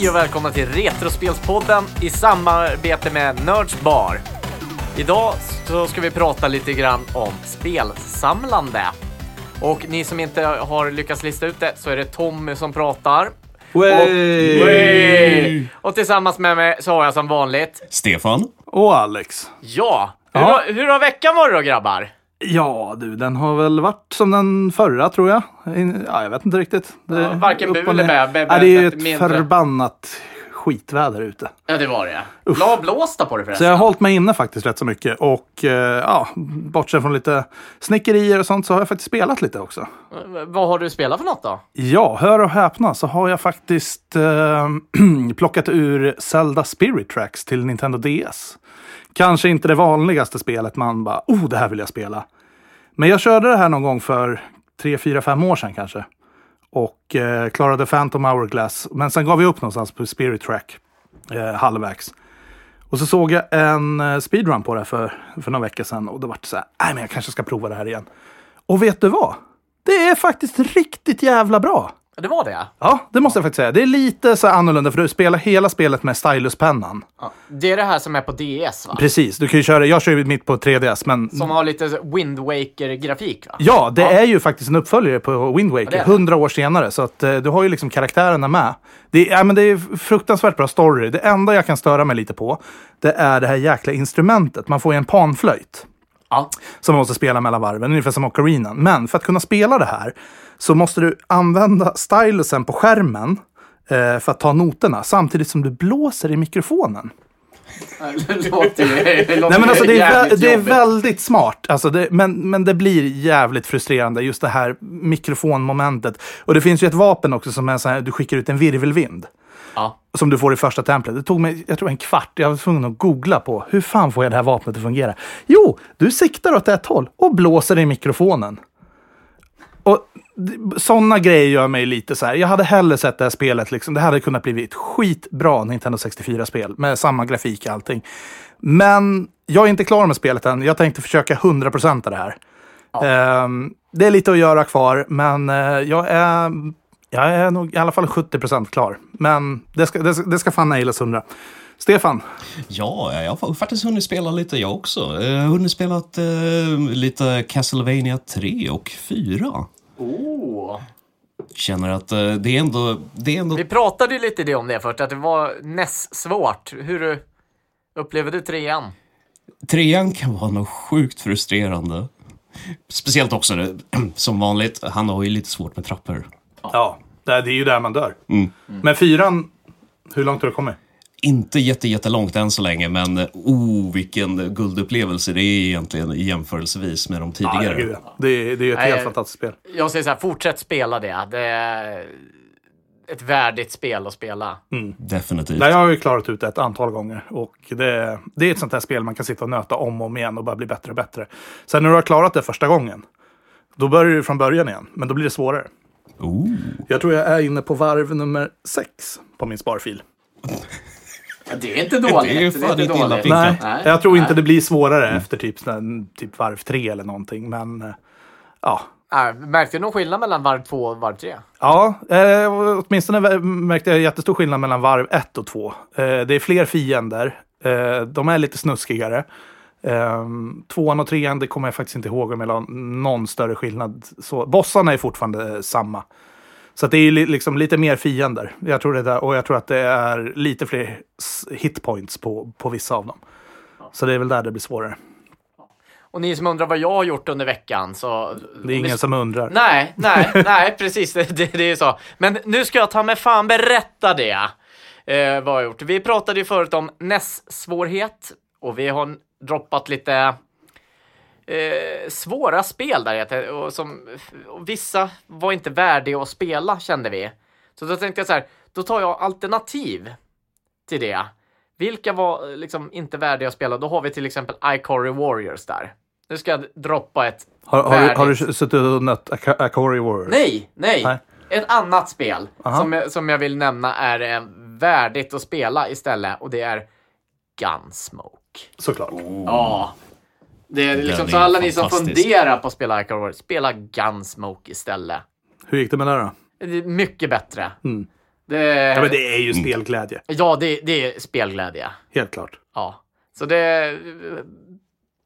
Hej och välkomna till Retrospelspodden i samarbete med Nerds Bar. Idag så ska vi prata lite grann om spelsamlande. Och ni som inte har lyckats lista ut det så är det Tommy som pratar. Wey! Och tillsammans med mig så har jag som vanligt, Stefan? Och Alex. ja, hur, Ja. Har, hur har veckan varit då grabbar? Ja du, den har väl varit som den förra tror jag. Ja, jag vet inte riktigt. Det, Ja, varken bu eller bä, bä, Ja, det är ju bä, ett mindre. förbannat skitväder ute. Ja, det var det. Bra blåsta på det Så förresten. jag har hållit mig inne faktiskt rätt så mycket. Och eh, ja, bortsett från lite snickerier och sånt så har jag faktiskt spelat lite också. Vad har du spelat för något då? Ja, hör och häpna så har jag faktiskt eh, plockat ur Zelda Spirit Tracks till Nintendo DS. Kanske inte det vanligaste spelet man bara, oh, det här vill jag spela. Men jag körde det här någon gång för tre, fyra, fem år sedan kanske. Och eh, klarade Phantom Hourglass. Men sen gav vi upp någonstans på Spirit Track, eh, halvvägs. Och så såg jag en eh, speedrun på det för, för några veckor sedan. Och då var det så här, nej men jag kanske ska prova det här igen. Och vet du vad? Det är faktiskt riktigt jävla bra. Ja, Det var det? Ja, det måste jag faktiskt säga. Det är lite så annorlunda för du spelar hela spelet med styluspennan. Ja. Det är det här som är på DS va? Precis, du kan ju köra, jag kör ju mitt på 3DS, men Som har lite Wind Waker-grafik va? ja, det är ju faktiskt en uppföljare på Wind Waker, hundra år senare. Så att eh, du har ju liksom karaktärerna med. Det är, ja, men det är fruktansvärt bra story. Det enda jag kan störa mig lite på, det är det här jäkla instrumentet. Man får ju en panflöjt. Ja. som man måste spela mellan varven, ungefär som Ocarinan. Men för att kunna spela det här så måste du använda stylusen på skärmen eh, för att ta noterna samtidigt som du blåser i mikrofonen. Det låter det låter Nej, men alltså, det, är, det väldigt smart, alltså det, men, men det blir jävligt frustrerande, just det här mikrofonmomentet. Och det finns ju ett vapen också som är så här, du skickar ut en virvelvind. Ja. Som du får i första templet. Det tog mig, jag tror en kvart. Jag var tvungen att googla på hur fan får jag det här vapnet att fungera? Jo, du siktar åt ett håll och blåser i mikrofonen. Och sådana grejer gör mig lite så här. Jag hade hellre sett det här spelet, liksom. det hade kunnat bli ett skitbra Nintendo 64-spel med samma grafik och allting. Men jag är inte klar med spelet än. Jag tänkte försöka 100% av det här. Ehm, det är lite att göra kvar, men eh, jag är jag är nog i alla fall 70% klar. Men det ska, det, ska- det ska fan nailas 100. Stefan, Ja, jag har faktiskt hunnit spela lite jag också. Jag har hunnit spela eh, lite Castlevania 3 och 4. Oh. Känner att eh, det är ändå... Det är ändå Vi pratade ju lite det om det först, att det var näst svårt. Hur upplever du trean? Trean kan vara något sjukt frustrerande. Speciellt också, som vanligt, han har ju lite svårt med trappor. Ja, det är det är ju där man dör. Mm. Men fyran, hur långt har du kommit? Inte jätte, jättelångt än så länge, men oh, vilken guldupplevelse det är egentligen jämförelsevis med de tidigare. ja. det, är, det är ett Nej, helt jag- fantastiskt spel. Jag säger så här, fortsätt spela det. Det är ett värdigt spel att spela. Definitivt. Nej, jag har ju klarat ut det ett antal gånger. Och det, det är ett sånt här spel man kan sitta och nöta om och om igen och bara bli bättre och bättre. Sen när du har klarat det första gången, då börjar du från början igen. Men då blir det svårare. Oh. Jag tror jag är inne på varv nummer sex på min sparfil. Det är inte dåligt. Det är inte. Nej, Nej. jag tror inte Nej. det blir svårare efter typ, typ varv tre eller någonting. Men eh, ja, Äh, märkte du någon skillnad mellan varv två och varv tre? Ja, eh, åtminstone märkte jag jättestor skillnad mellan varv 1 och 2. Eh, det är fler fiender. Eh, de är lite snuskigare. Eh, tvåan och trean, det kommer jag faktiskt inte ihåg om jag la någon större skillnad. Så, bossarna är fortfarande samma. Så det är li- liksom lite mer fiender. Jag tror det där, och jag tror att det är lite fler hitpoints på, på vissa av dem. Så det är väl där det blir svårare. Och ni som undrar vad jag har gjort under veckan så... Det är ingen som undrar. Nej, nej, nej, precis. Det, det, det är så. Men nu ska jag ta mig fan berätta det. Eh, vad jag har gjort. Vi pratade ju förut om NES-svårighet och vi har droppat lite eh, svåra spel där. Och som, och vissa var inte värdiga att spela kände vi. Så då tänkte jag så här, då tar jag alternativ till det. Vilka var liksom inte värdiga att spela? Då har vi till exempel Icory Warriors där. Nu ska jag droppa ett Har, har, du, har du suttit och nött Akori Warriors? Nej, nej. Nej. Ett annat spel Aha. som jag, som jag vill nämna är eh, värdigt att spela istället och det är Gunsmoke. Såklart. Ja. Det är liksom, Den så är alla ni som fantastisk. funderar på att spela Icar Warriors, spela Gunsmoke istället. Hur gick det med det då? Det är mycket bättre. Mm. Det, Ja, men det är ju spelglädje. ja, det, det är spelglädje. Helt klart. Ja, så det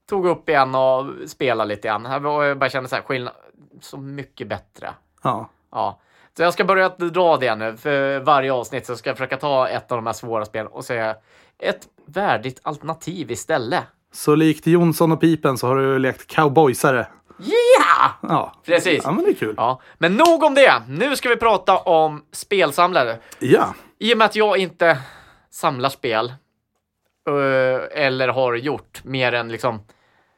tog upp igen och spelade lite grann. Jag bara kände så här, skillnad, så mycket bättre. Ja. Ja, så jag ska börja dra det nu för varje avsnitt så ska jag försöka ta ett av de här svåra spelen och säga ett värdigt alternativ istället. Så likt Jonsson och Pipen så har du lekt cowboysare. Ja! Ja. Precis. Ja, men det är kul. Ja, men nog om det. Nu ska vi prata om spelsamlare. Ja. I och med att jag inte samlar spel eh, eller har gjort mer än liksom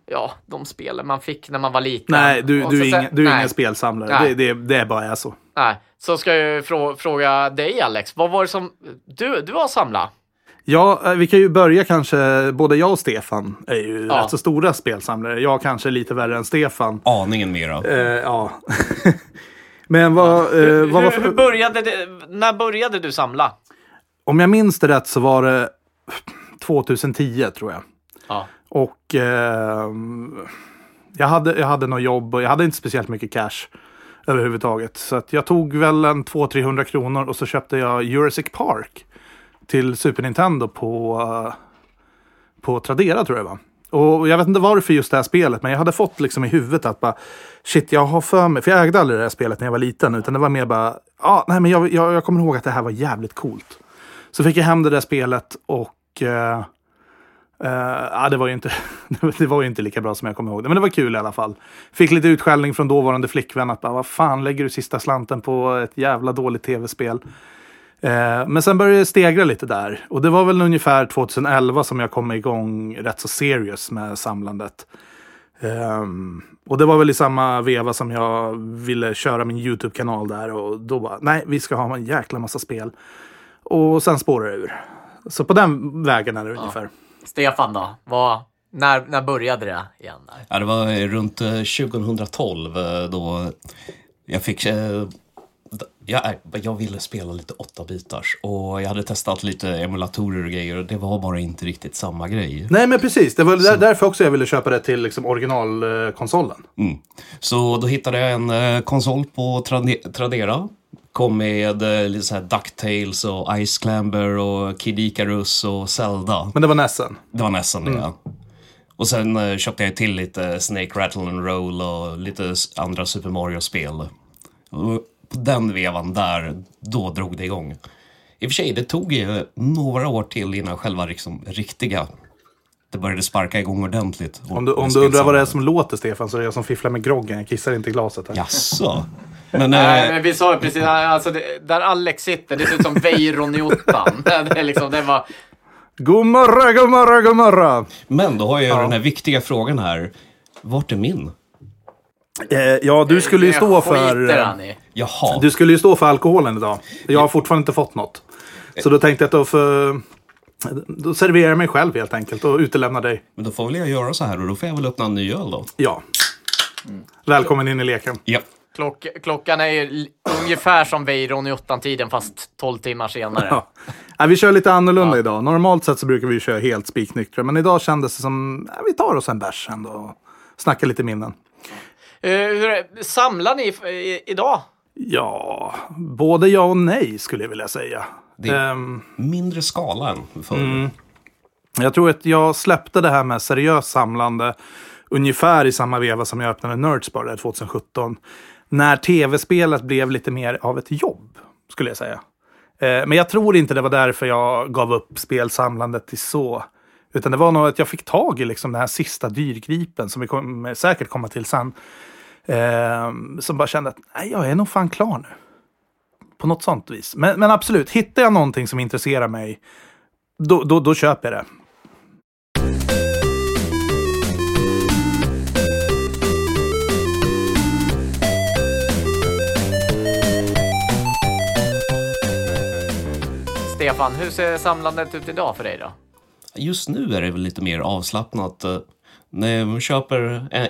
ja, de spelen man fick när man var liten. Nej, du, du, är, ingen, du är nej, ingen spelsamlare. Det, det, det är bara är så. Nej, så ska jag frå fråga dig Alex. Vad var det som du, du har samlat? Ja, eh, vi kan ju börja kanske, både jag och Stefan är ju Ja. rätt så stora spelsamlare. Jag kanske är lite värre än Stefan. Aningen mera. Eh, ja. Men vad, eh, vad var hur, för, hur började det, när började du samla? Om jag minns det rätt så var det 2010 tror jag. Ja. Och eh, jag, hade, jag hade något jobb och jag hade inte speciellt mycket cash överhuvudtaget. Så att jag tog väl en 200-300 kronor och så köpte jag Jurassic Park till Super Nintendo på, på Tradera tror jag det var. Och jag vet inte varför just det här spelet, men jag hade fått liksom i huvudet att bara shit, jag har för mig, för jag ägde aldrig det här spelet när jag var liten, utan det var mer bara, ja, nej, men jag, jag, jag kommer ihåg att det här var jävligt coolt. Så fick jag hem det där spelet och eh, eh, ja, det, var ju inte, det var ju inte lika bra som jag kommer ihåg det. Men det var kul i alla fall. Fick lite utskällning från dåvarande flickvän att bara, vad fan lägger du sista slanten på ett jävla dåligt tv-spel? Eh, men sen började det stegra lite där. Och det var väl ungefär 2011 som jag kom igång rätt så serious med samlandet. Ehm, och det var väl i samma veva som jag ville köra min YouTube-kanal där. Och då bara, nej, vi ska ha en jäkla massa spel. Och sen spårar det ur. Så på den vägen är det ungefär. Stefan då? Vad, när, när började det igen? Där? Ja, det var runt eh, 2012 eh, då jag fick... Jag, jag ville spela lite 8-bitars och jag hade testat lite emulatorer och grejer och det var bara inte riktigt samma grej. Nej, men precis. Det var där, därför också jag ville köpa det till liksom, originalkonsolen. Mm. Så då hittade jag en eh, konsol på Trade- Tradera. Kom med eh, lite så här Ducktails och Ice Clamber och Kid Icarus och Zelda. Men det var Nessen. Det var nästan det. ja. Och sen eh, köpte jag till lite Snake Rattle and Roll och lite andra Super Mario-spel. På den vevan där, då drog det igång. I och för sig, det tog ju några år till innan själva liksom, riktiga det började sparka igång ordentligt. Om du, om du undrar vad det är som låter, Stefan, så är det jag som fifflar med groggen. Jag kissar inte i glaset. Här. Jaså? Men, Nej, eh, men vi sa ju precis, alltså det, där Alex sitter, det ser ut som Weiron i ottan. det är liksom, det var... God morgon, god morgon, god morgon! men då har jag ju den här viktiga frågan här. Vart är min? Eh, ja, du skulle ju stå för... eh. Jaha. Du skulle ju stå för alkoholen idag. Jag har fortfarande inte fått något. Så då tänkte jag att då, för, då serverar jag mig själv helt enkelt och utelämnar dig. Men då får väl jag göra så här och då får jag väl öppna en ny öl då. Ja. Välkommen in i leken. Ja. Klock, klockan är ju ungefär som Weiron i ottan-tiden, fast 12 timmar senare. Ja. Ja, vi kör lite annorlunda idag. Normalt sett så brukar vi köra helt spiknyktra. Men idag kändes det som ja, vi tar oss en bärs ändå och snackar lite minnen. Eh, hur är, samlar ni i, idag? Ja, både ja och nej skulle jag vilja säga. Det- Ehm, Mindre skala än förr. Jag tror att jag släppte det här med seriöst samlande ungefär i samma veva som jag öppnade Nerdspar där 2017. När tv-spelet blev lite mer av ett jobb, skulle jag säga. Eh, Men jag tror inte det var därför jag gav upp spelsamlandet till så. Utan det var nog att jag fick tag i liksom den här sista dyrgripen som vi kommer säkert komma till sen. Eh, som bara kände att nej, jag är nog fan klar nu. På något sånt vis. Men, men absolut, hittar jag någonting som intresserar mig, då, då, då köper jag det. Stefan, hur ser samlandet ut idag för dig då? Just nu är det väl lite mer avslappnat. eh, När man köper eh,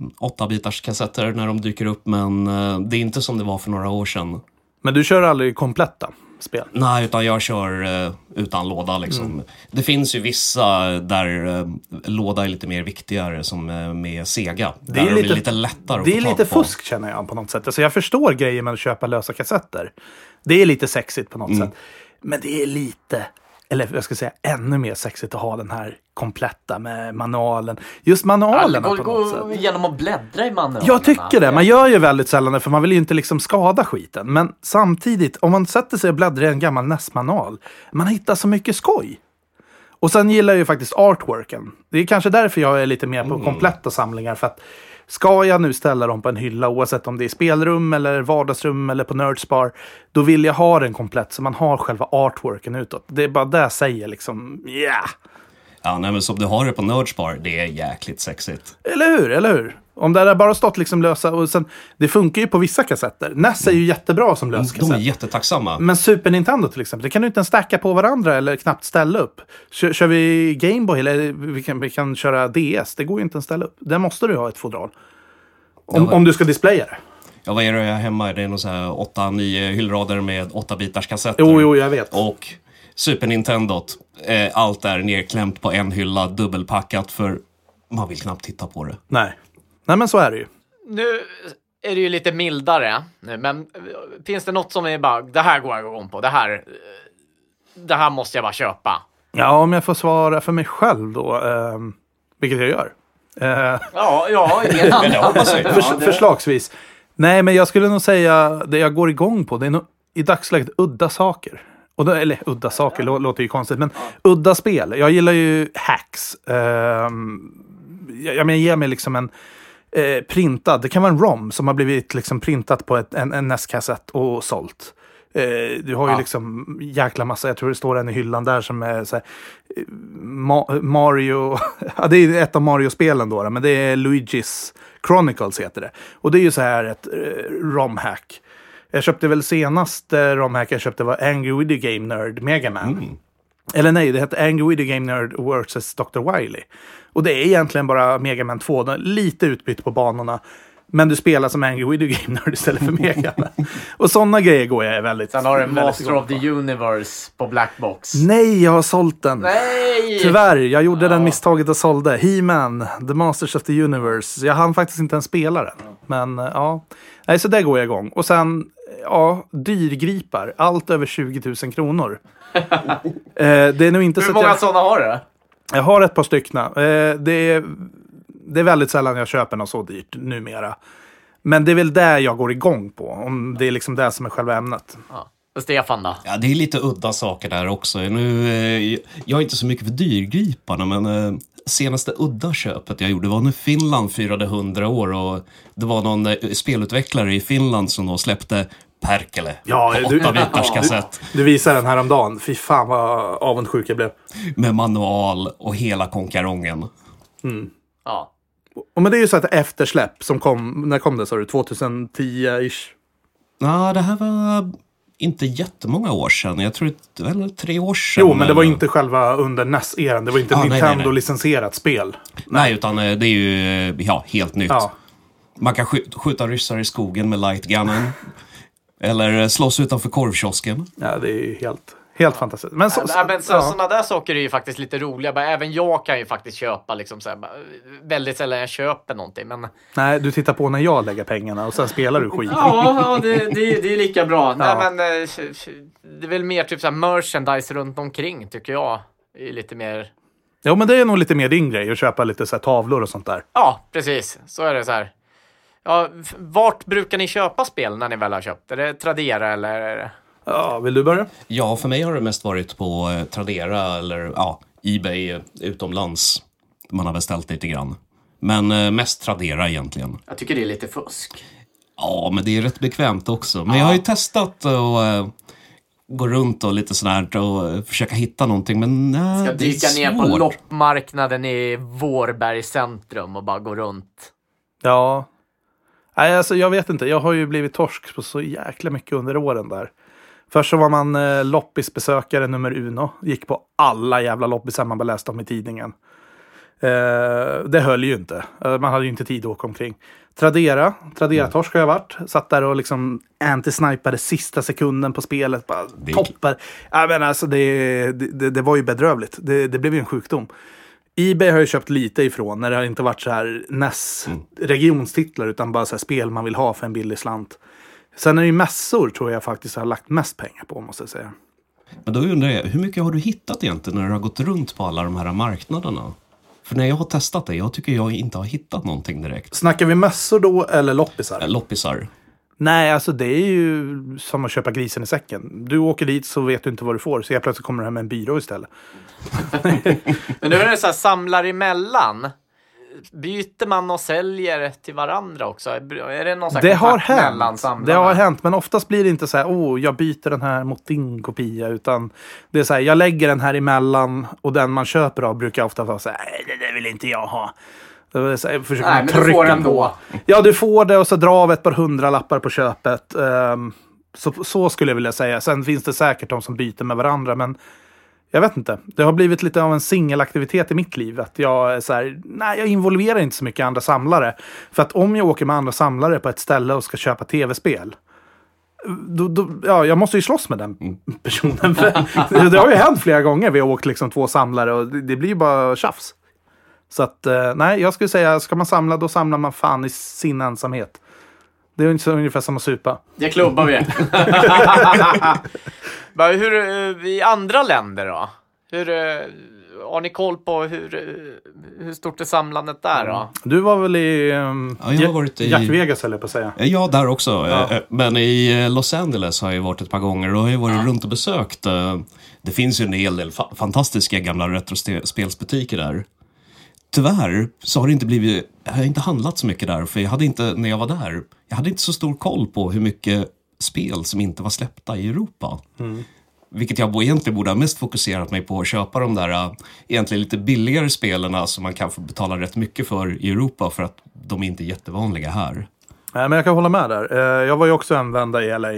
enstaka 8-bitars kassetter när de dyker upp, men eh, det är inte som det var för några år sedan. Men du kör aldrig kompletta? spel? Nej, utan jag kör eh, utan låda liksom. Mm. Det finns ju vissa där eh, låda är lite mer viktigare som med Sega. Det där är de lite- är lite lättare Det är lite på. fusk känner jag på något sätt. Alltså jag förstår grejen med att köpa lösa kassetter. Det är lite sexigt på något Mm. sätt. Men det är lite, eller jag ska säga ännu mer sexigt att ha den här kompletta med manualen. Just manualerna gå, på något sätt. igenom och bläddra i manualerna. Jag tycker det. Man gör ju väldigt sällan det för man vill ju inte liksom skada skiten. Men samtidigt, om man sätter sig och bläddrar i en gammal NES-manual, man hittar så mycket skoj. Och sen gillar jag ju faktiskt artworken. Det är kanske därför jag är lite mer på kompletta samlingar. För att ska jag nu ställa dem på en hylla, oavsett om det är spelrum eller vardagsrum eller på Nerdspar, då vill jag ha den komplett så man har själva artworken utåt. Det är bara det jag säger liksom, yeah! Ja, nej, men som du har det på Nerdspar, det är jäkligt sexigt. Eller hur? Eller hur? Om det hade bara stått liksom lösa och sen, det funkar ju på vissa kassetter. NES är ju jättebra som lös De är jättetacksamma. Men Super Nintendo till exempel, det kan du inte ens stacka på varandra eller knappt ställa upp. Kör, kör vi Gameboy eller vi kan, vi kan köra DS, det går ju inte ens ställa upp. Där måste du ha ett fodral. Om, Ja. om du ska displaya det. Ja, vad är det jag har hemma? Det är nog så här 8-9 hyllrader med 8-bitars kassetter. Jo, jo, jag vet. Och Super Nintendot. Eh, allt är nerklämt på en hylla, dubbelpackat för man vill knappt titta på det. Nej. Nej, men så är det ju. Nu är det ju lite mildare, nu, men finns det något som är bara, det här går jag igång på, det här, eh, det här måste jag bara köpa. Ja, om jag får svara för mig själv då, ehm, vilket jag gör. Eh, Ja, ja. Förs- Förslagsvis. Nej, men jag skulle nog säga det jag går igång på. Det är nog i dagsläget udda saker. Och då, eller udda saker lå- låter ju konstigt, men udda spel. Jag gillar ju hacks. Ehm, jag, jag menar, ge mig liksom en eh, printad, det kan vara en ROM som har blivit liksom printat på ett, en, en NES-kassett och sålt. Eh, du har ju Ja. liksom jäkla massa, jag tror det står en i hyllan där som är så här, eh, Ma- Mario, ja det är ett av Mario-spelen då, men det är Luigi's Chronicles heter det. Och det är ju så här ett eh, ROM-hack. Jag köpte väl senast eh, ROM-hack jag köpte var Angry Video Game Nerd Mega Man. Eller nej, det hette Angry Video Game Nerd vs. Dr. Wily. Och det är egentligen bara Mega Man 2, den är lite utbytt på banorna. Men du spelar som Angry Video Game Nerd istället för Mega Man. Och sådana grejer går jag väldigt... Sen har du Master of the. Universe på Blackbox. Nej, jag har sålt den. Nej! Tyvärr, jag gjorde den Ja. misstaget och sålde. He-Man, The Masters of the Universe. Jag hann faktiskt inte ens spela den. Men eh, ja, Nej, så där går jag igång. Och sen, ja, dyrgripar. Allt över 20 000 kronor. Eh, det är nog inte Hur många jag... sådana har du? Jag har ett par styckna. Eh, det, är, det är väldigt sällan jag köper något så dyrt numera. Men det är väl det jag går igång på. Om det är liksom det som är själva ämnet. Ja. Och Stefan då? Ja, det är lite udda saker där också. Nu, eh, jag är inte så mycket för dyrgriparna, men eh, senaste udda köpet jag gjorde var när Finland firade 100 år och det var någon eh, spelutvecklare i Finland som då släppte Perkele Ja, på du- 8-bitars kassett Du visade den här om dagen. Fy fan vad avundsjuk jag blev. med manual och hela konkarongen. Ja. Och men det är ju så att eftersläpp som kom, när kom det sa du? 2010-ish? Ja, det här var inte jättemånga år sedan. Jag tror det var tre år sedan. Jo, men det var inte själva under NES-eran. Det var inte Ah, nej, nej, nej. Nintendo-licensierat spel. Nej, utan eh, det är ju ja, helt nytt. Ja. Man kan skj- skjuta ryssar i skogen med lightgunnen. Eller eh, slåss utanför korvkiosken. ja, det är ju helt, helt fantastiskt. Men, så, Ja, men så, ja. Sådana där saker är ju faktiskt lite roliga. Bara, Även jag kan ju faktiskt köpa liksom så väldigt sällan jag köper någonting. Men Nej, du tittar på när jag lägger pengarna och sen spelar du skit. ja, ja det, det, det är lika bra. Ja. Nej, men, eh, det är väl mer typ så här merchandise runt omkring tycker jag. Är lite mer... Jo, men det är nog lite mer din grej att köpa lite så här tavlor och sånt där. Ja, precis. Så är det så här. Ja, vart brukar ni köpa spel när ni väl har köpt? Är det Tradera eller? är det- Ja, vill du börja? Ja, för mig har det mest varit på eh, Tradera eller ja, Ebay eh, utomlands. Man har beställt lite grann. Men eh, mest Tradera egentligen. Jag tycker det är lite fusk. Ja, men det är rätt bekvämt också. Men jag har ju testat att gå runt och lite sådär och försöka hitta någonting. Men nej, Ska det är dyka ner på loppmarknaden i Vårberg centrum och bara gå runt. Ja. Nej, alltså jag vet inte. Jag har ju blivit torsk på så jäkla mycket under åren där. Först så var man eh, loppisbesökare nummer uno. Gick på alla jävla loppisar man bara läste om i tidningen. Eh, det höll ju inte. Eh, man hade ju inte tid att åka omkring. Tradera, Tradera-torsk har jag varit. Satt där och liksom anti-snipade sista sekunden på spelet. Bara Det toppar. Ja, men alltså det, det, det var ju bedrövligt. Det, det blev ju en sjukdom. Ebay har jag köpt lite ifrån när det har inte varit så här NES regionstitlar utan bara så här spel man vill ha för en billig slant. Sen är det ju mässor tror jag faktiskt har lagt mest pengar på måste jag säga. Men då undrar jag, hur mycket har du hittat egentligen när du har gått runt på alla de här marknaderna? För när jag har testat det, jag tycker jag inte har hittat någonting direkt. Snackar vi mässor då eller loppisar? Äh, Loppisar. Nej, alltså det är ju som att köpa grisen i säcken. Du åker dit så vet du inte vad du får. Så helt plötsligt kommer du hem med en byrå istället. Men nu är det så här samlar emellan. Byter man och säljer till varandra också? Är det någon Det har hänt. Det har hänt, men oftast blir det inte så här, oh, jag byter den här mot din kopia, utan det är så här, jag lägger den här emellan och den man köper av brukar ofta vara så här, nej, det där vill inte jag ha. Det är så försöker Nej, men du får trycka ändå. Ja, du får det och så dra av ett par hundralappar på köpet. Ehm, så, så skulle jag vilja säga. Sen finns det säkert de som byter med varandra, men jag vet inte. Det har blivit lite av en singelaktivitet i mitt liv. Att jag är så här, nej, jag involverar inte så mycket andra samlare. För att om jag åker med andra samlare på ett ställe och ska köpa tv-spel. Då, då, ja, jag måste ju slåss med den personen. För det, det har ju hänt flera gånger. Vi har åkt liksom två samlare och det, det blir ju bara tjafs. Så att, eh, nej, jag skulle säga, ska man samla, då samlar man fan i sin ensamhet. Det är ungefär ungefär som att supa. Det klubbar vi. Hur, eh, I andra länder då? Hur, eh, har ni koll på hur, hur stort är samlandet där då? Du var väl i, um, Ja, jag har varit i- Jack Vegas, höll jag på att säga. Ja, där också. Eh, Men i Los Angeles har jag varit ett par gånger och har ju varit runt och besökt. Det finns ju en hel del fa- fantastiska gamla retrospelsbutiker där. Tyvärr så har det inte blivit, jag har inte handlat så mycket där, för jag hade inte, när jag var där, jag hade inte så stor koll på hur mycket spel som inte var släppta i Europa. Vilket jag egentligen borde ha mest fokuserat mig på att köpa de där äh, egentligen lite billigare spelen som man kan få betala rätt mycket för i Europa för att de är inte jättevanliga här. Nej, men jag kan hålla med där. Eh, Jag var ju också en vända i LA.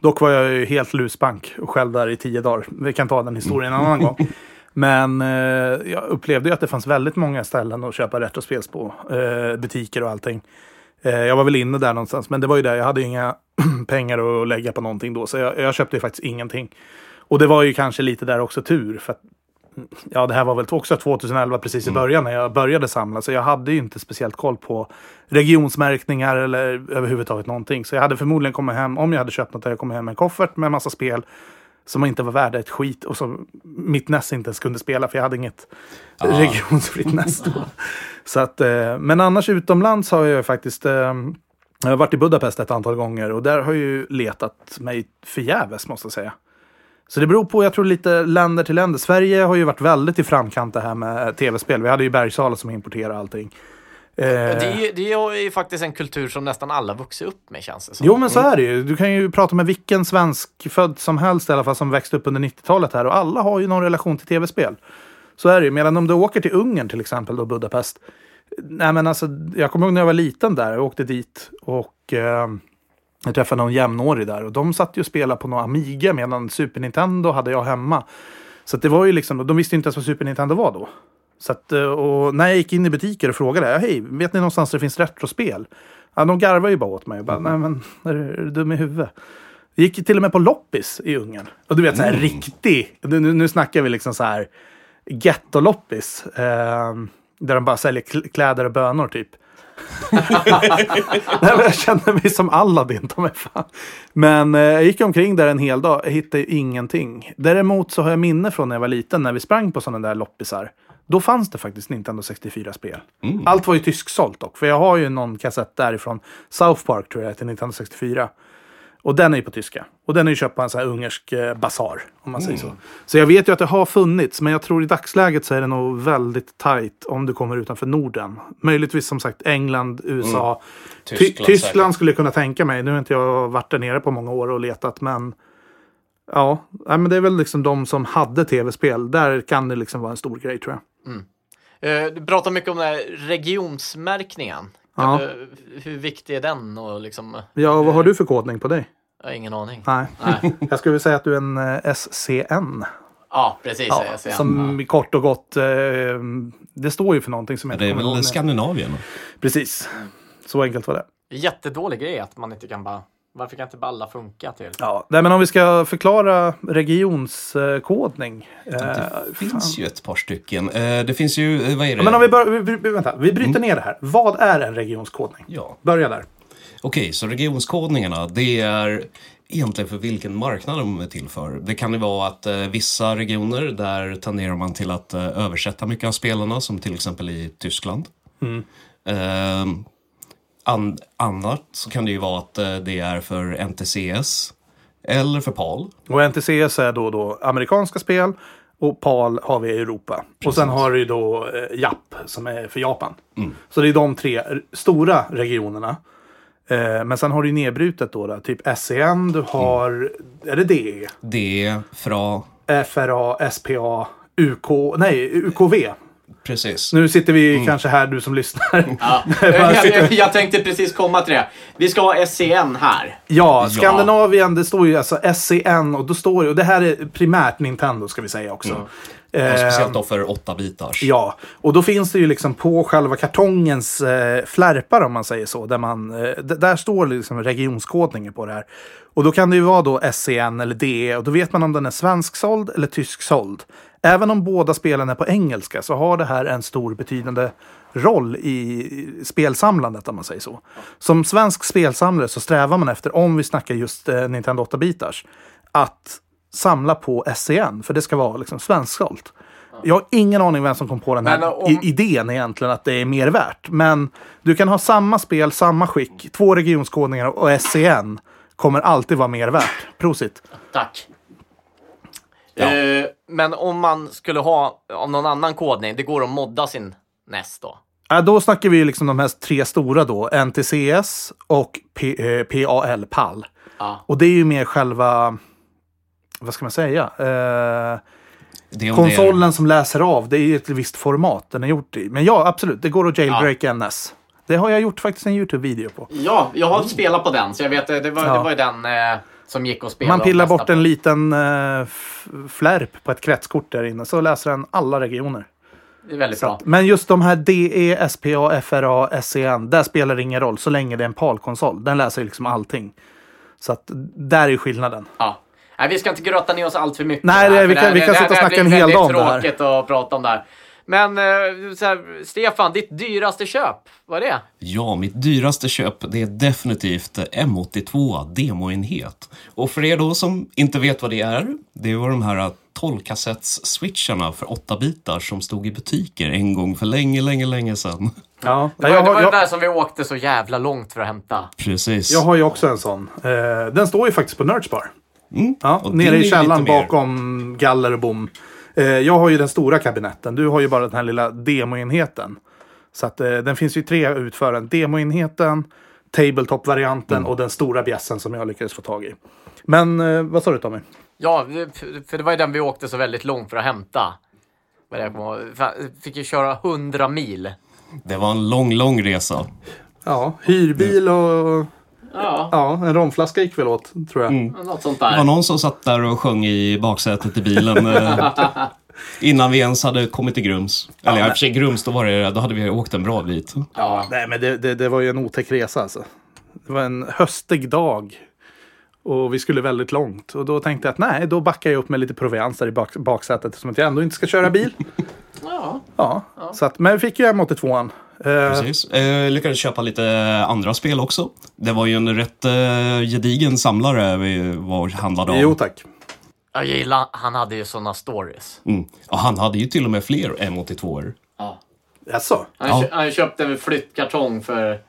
Dock var jag ju helt luspank och själv där i tio dagar. Vi kan ta den historien en annan gång. Men eh, jag upplevde ju att det fanns väldigt många ställen att köpa retrospel på. Eh, butiker och allting. Eh, jag var väl inne där någonstans, men det var ju där. Jag hade inga pengar att lägga på någonting då, så jag, jag köpte ju faktiskt ingenting. Och det var ju kanske lite där också tur. För att, ja, det här var väl också 2011 precis i början när jag började samla. Så jag hade ju inte speciellt koll på regionsmärkningar eller överhuvudtaget någonting. Så jag hade förmodligen kommit hem, om jag hade köpt något, hade jag kommit hem med en koffert med en massa spel som inte var värda ett skit och som mitt NES inte ens kunde spela för jag hade inget regionsfritt NES då. Så att, eh, men annars utomlands har jag faktiskt eh, jag har varit i Budapest ett antal gånger och där har jag ju letat mig förgäves måste jag säga. Så det beror på, jag tror lite länder till länder. Sverige har ju varit väldigt i framkant det här med tv-spel. Vi hade ju Bergsala som importerade allting. Eh, Det är, ju- det är ju faktiskt en kultur som nästan alla vuxit upp med känns det som. Jo, men så är det ju. Du kan ju prata med vilken svensk född som helst i alla fall som växte upp under 90-talet här och alla har ju någon relation till tv-spel. Så är det ju. Medan om du åker till Ungern till exempel, då Budapest. Nej, men alltså, jag kommer ihåg när jag var liten där. Jag åkte dit och eh, jag träffade någon jämnårig där och de satt ju och spelade på någon Amiga medan Super Nintendo hade jag hemma. Så det var ju liksom, de visste inte ens vad Super Nintendo var då. Så att, eh, och när jag gick in i butiker och frågade, hej, vet ni någonstans det finns retrospel? Ja, de garvar ju bara åt mig och bara, nej men, är du, är du dum i huvudet? Jag gick till och med på loppis i Ungern. Och du vet, så här riktig, nu, nu snackar vi liksom så här getto-loppis. Eh, där de bara säljer kl- kläder och bönor typ. Nej, jag kände mig som Aladdin, ta mig fan. Men eh, jag gick omkring där en hel dag, jag hittade ingenting. Däremot så har jag minne från när jag var liten, när vi sprang på sådana där loppisar. Då fanns det faktiskt Nintendo 64-spel. Allt var ju tysksålt dock, för jag har ju någon kassett därifrån South Park tror jag, till Nintendo 64. Och den är ju på tyska. Och den är ju köpt på en sån här ungersk eh, basar, om man säger så. Så jag vet ju att det har funnits, men jag tror i dagsläget så är det nog väldigt tajt om du kommer utanför Norden. Möjligtvis som sagt England, USA. Ty- Tyskland Tyskland säkert. skulle jag kunna tänka mig. Nu har inte jag varit där nere på många år och letat, men ja, men det är väl liksom de som hade tv-spel. Där kan det liksom vara en stor grej tror jag. Eh, Du pratar mycket om den här regionsmärkningen. Ja. du, hur viktig är den? Och liksom, Ja, vad har du för kodning på dig? jag har ingen aning. Nej, Nej. jag skulle vilja säga att du är en eh, SCN. Ja, precis. Ja, ser. som kort och gott, eh, det står ju för någonting som jag Det är väl. Skandinavien? Precis. Så enkelt var det. Jättedålig grej att man inte kan bara... Varför kan inte bara alla funka till? Ja, nej, men om vi ska förklara regionskodning. Eh, Det finns fan. ju ett par stycken. Eh, Det finns ju, eh, vad är det? Men om vi, bör, vi, vi, vänta, vi bryter ner det här. Vad är en regionskodning? Ja. Börja där. Okej, så regionskodningarna, det är egentligen för vilken marknad de är till för. Det kan ju vara att eh, vissa regioner, där tenderar man till att eh, översätta mycket av spelarna, som till exempel i Tyskland. Eh, an, annat så kan det ju vara att eh, det är för NTCS eller för PAL. Och NTCS är då, då amerikanska spel och PAL har vi i Europa. Och sen har du ju då eh, JAP som är för Japan. Så det är de tre stora regionerna. Eh, men sen har du nedbrutet då, då typ SEN, du har, är det DE? Det, FRA, FRA, SPA, UK, nej, UKV. Precis. Nu sitter vi kanske här, du som lyssnar. Ja. Jag, jag, jag tänkte precis komma till det. Vi ska ha SCN här. Ja, Skandinavien, det står ju alltså SCN och då står det, och det här är primärt Nintendo ska vi säga också. Ja, Eh, speciellt då för 8 bitars. Ja, och då finns det ju liksom på själva kartongens eh, flärpar om man säger så. Där, man, eh, där står liksom regionskodningen på det här. Och då kan det ju vara då SCN eller DE och då vet man om den är svensksåld eller tysksåld. Även om båda spelen är på engelska så har det här en stor betydande roll i spelsamlandet om man säger så. Som svensk spelsamlare så strävar man efter, om vi snackar just eh, Nintendo 8-bitars, att samla på SCN, för det ska vara liksom svensksålt. Jag har ingen aning vem som kom på den här Men om- idén egentligen, att det är mer värt. Men du kan ha samma spel, samma skick, två regionskodningar och SCN kommer alltid vara mer värt. Prosit. Tack. Eh, men om man skulle ha av någon annan kodning, det går att modda sin NES då? Äh, då snackar vi ju liksom de här tre stora då, NTCS och P- eh, PAL, PAL. Ja. Och det är ju mer själva, vad ska man säga? Eh, Det är om konsolen som läser av, det är ett visst format den är gjort i. Men ja, absolut, det går att jailbreaka en NES. Det har jag gjort faktiskt en YouTube-video på. Ja, jag har spelat på den, så jag vet, det var, Ja. det var ju den eh, som gick att spela. Man pillar bort på. en liten eh, flärp på ett kretskort där inne, så läser den alla regioner. Det är väldigt bra. Men just de här DE, SPA, FRA, SCN, där spelar det ingen roll så länge det är en PAL-konsol. Den läser liksom allting. Så att där är skillnaden. Ja. Nej, vi ska inte grötta ner oss allt för mycket. Nej, här, det- vi kan- vi kan sitta och det snacka en hel dag om det här. tråkigt att prata om det här. Men eh, så här, Stefan, ditt dyraste köp, vad är det? Ja, mitt dyraste köp det är definitivt M82 demoenhet. Och för er då som inte vet vad det är, det var de här 12-kassetts-switcharna för 8 bitar som stod i butiker en gång för länge, länge, länge sedan. Ja, Det var, jag, det var jag, där som vi åkte så jävla långt för att hämta. Precis. jag har ju också en sån. Eh, den står ju faktiskt på Nerdspar. Mm. Ja, Och nere i källaren bakom galler och bom. Eh, jag har ju den stora kabinetten. Du har ju bara den här lilla demoenheten. Så att eh, den finns ju tre utföranden. Demoenheten, tabletop-varianten Mm. och den stora bjässen som jag lyckades få tag i. Men eh, vad sa du Tommy? Ja, för det var ju den vi åkte så väldigt långt för att hämta. Fick ju köra 100 mil. Det var en lång, lång resa. Ja, hyrbil och Ja, ja, en romflaska gick väl åt tror jag. något sånt Det var där. någon som satt där och sjöng i baksätet i bilen eh, innan vi ens hade kommit till Grums. Eller ja, i och för sig Grums, då, var det, då hade vi åkt en bra bit. Ja. Nej, men det, det, det var ju en otäck resa alltså. Det var en höstig dag. Och vi skulle väldigt långt. Och då tänkte jag att nej, då backar jag upp med lite provians där i bak, baksätet. Som att jag ändå inte ska köra bil. ja. Ja, Så att, men vi fick ju M82an. Eh, Precis. Eh, lyckades köpa lite andra spel också. Det var ju en rätt eh, gedigen samlare vi var handlade om. jo tack. Jag gillar, han hade ju såna stories. Mm. Och han hade ju till och med fler M82-er. Ja. Jaså? Han, Ja. han köpte en flyttkartong för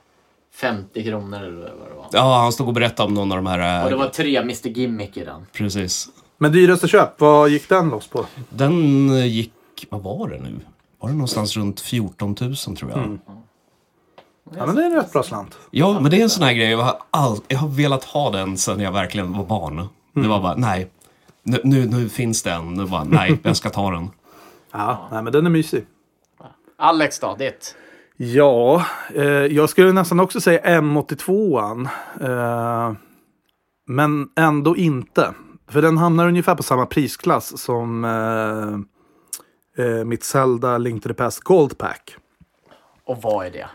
50 kronor eller vad det var. Ja, han stod och berättade om någon av de här... eh, Och det var tre Mr Gimmick i den. Precis. Men dyraste köp, vad gick den loss på? Den eh, gick... Vad var det nu? Var det någonstans runt 14 000 tror jag? Ja, men det är en rätt bra slant. Ja, men det är en sån här grej. Jag har, all, jag har velat ha den sedan jag verkligen var barn. Det var bara, nej. Nu, nu, nu finns den. Nu bara, nej, jag ska ta den. Ja, nej, men den är mysig. Alex då, ditt? Ja, eh, jag skulle nästan också säga M82an. Eh, men ändå inte. För den hamnar ungefär på samma prisklass som eh, eh, mitt Zelda Link to the Past Gold Pack. Och vad är det?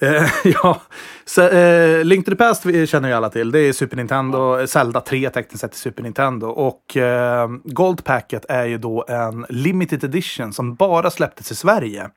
Eh, ja, så, eh, Link to the Past känner ju alla till. Det är Super Nintendo, Zelda 3 tekniskt sett i Super Nintendo. Och eh, Gold Packet är ju då en limited edition som bara släpptes i Sverige.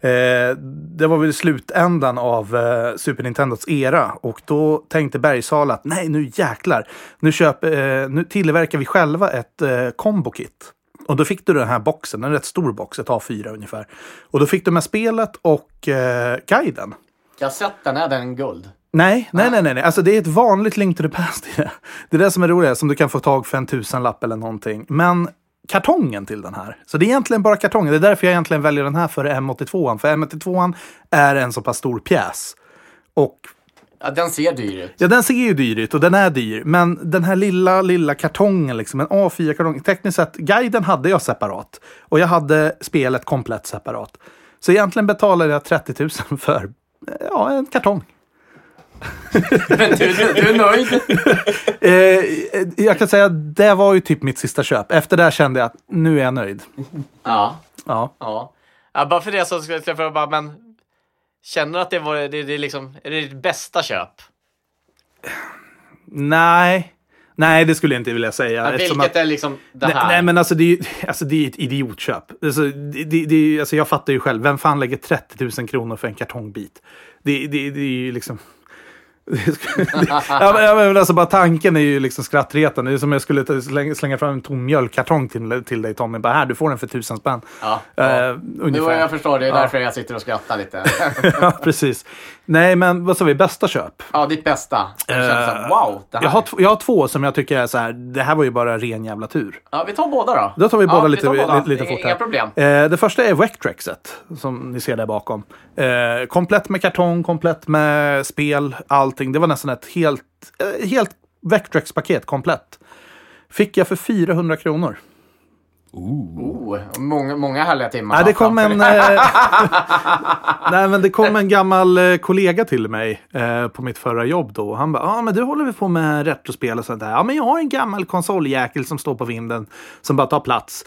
Eh, det var väl slutändan av eh, Super Nintendos era och då tänkte Bergsala att nej, nu jäklar. Nu, köp, eh, nu tillverkar vi själva ett eh, combo kit. Och då fick du den här boxen, en rätt stor box, ett A4 ungefär. Och då fick du med spelet och eh, guiden. Kassetten, är den guld? Nej, nej, nej, nej, nej. Alltså det är ett vanligt Link to the Past i det. Det är det som är roligt, som du kan få tag för en tusenlapp eller någonting. Men kartongen till den här. Så det är egentligen bara kartongen. Det är därför jag egentligen väljer den här före M82. För M82 är en så pass stor pjäs. Och Ja, den ser dyr ut. ja, den ser ju dyr ut och den är dyr. Men den här lilla, lilla kartongen, liksom en A4-kartong. Tekniskt sett, guiden hade jag separat. Och jag hade spelet komplett separat. Så egentligen betalade jag 30 000 för ja, en kartong. Men du, du, du är nöjd? Eh, jag kan säga att det var ju typ mitt sista köp. Efter det kände jag att nu är jag nöjd. Ja. Ja. Ja. ja bara för det så skulle jag bara, men känner du att det var det, det är liksom, är det ditt bästa köp? Nej. Nej, det skulle jag inte vilja säga. Eftersom vilket att- är liksom det Nej, här? nej, men alltså det är ju alltså, det är ett idiotköp. Alltså, det, det, det, alltså, jag fattar ju själv. Vem fan lägger 30 000 kronor för en kartongbit? Det, det, det är ju liksom... ja, men, ja, alltså bara tanken är ju liksom skrattretande. Det är som om jag skulle slänga, fram en tom mjölkkartong till, till dig Tommy. Bara här, du får den för tusen spänn. Ja, Eh, ja. ungefär. Jo, jag förstår. Det är Ja. därför jag sitter och skrattar lite. ja, precis. Nej, men vad sa vi? Bästa köp? ja, ditt bästa. Känns så här, Eh, wow. Jag har, jag har två som jag tycker är så här, det här var ju bara ren jävla tur. Ja, vi tar båda då. Då tar vi ja, båda lite, tar båda. lite, lite fort Inga problem. Eh, det första är Vectrexet, som ni ser där bakom. Eh, komplett med kartong, komplett med spel, allting. Det var nästan ett helt, helt Vectrex-paket komplett. Fick jag för 400 kronor. Oh, många, många härliga timmar. Nej, det kom en... Eh, nej, men det kom en gammal eh, kollega till mig eh, på mitt förra jobb då. Han bara, ja ah, men du håller väl på med retrospel och sånt där. Ja, men jag har en gammal konsoljäkel som står på vinden som bara tar plats.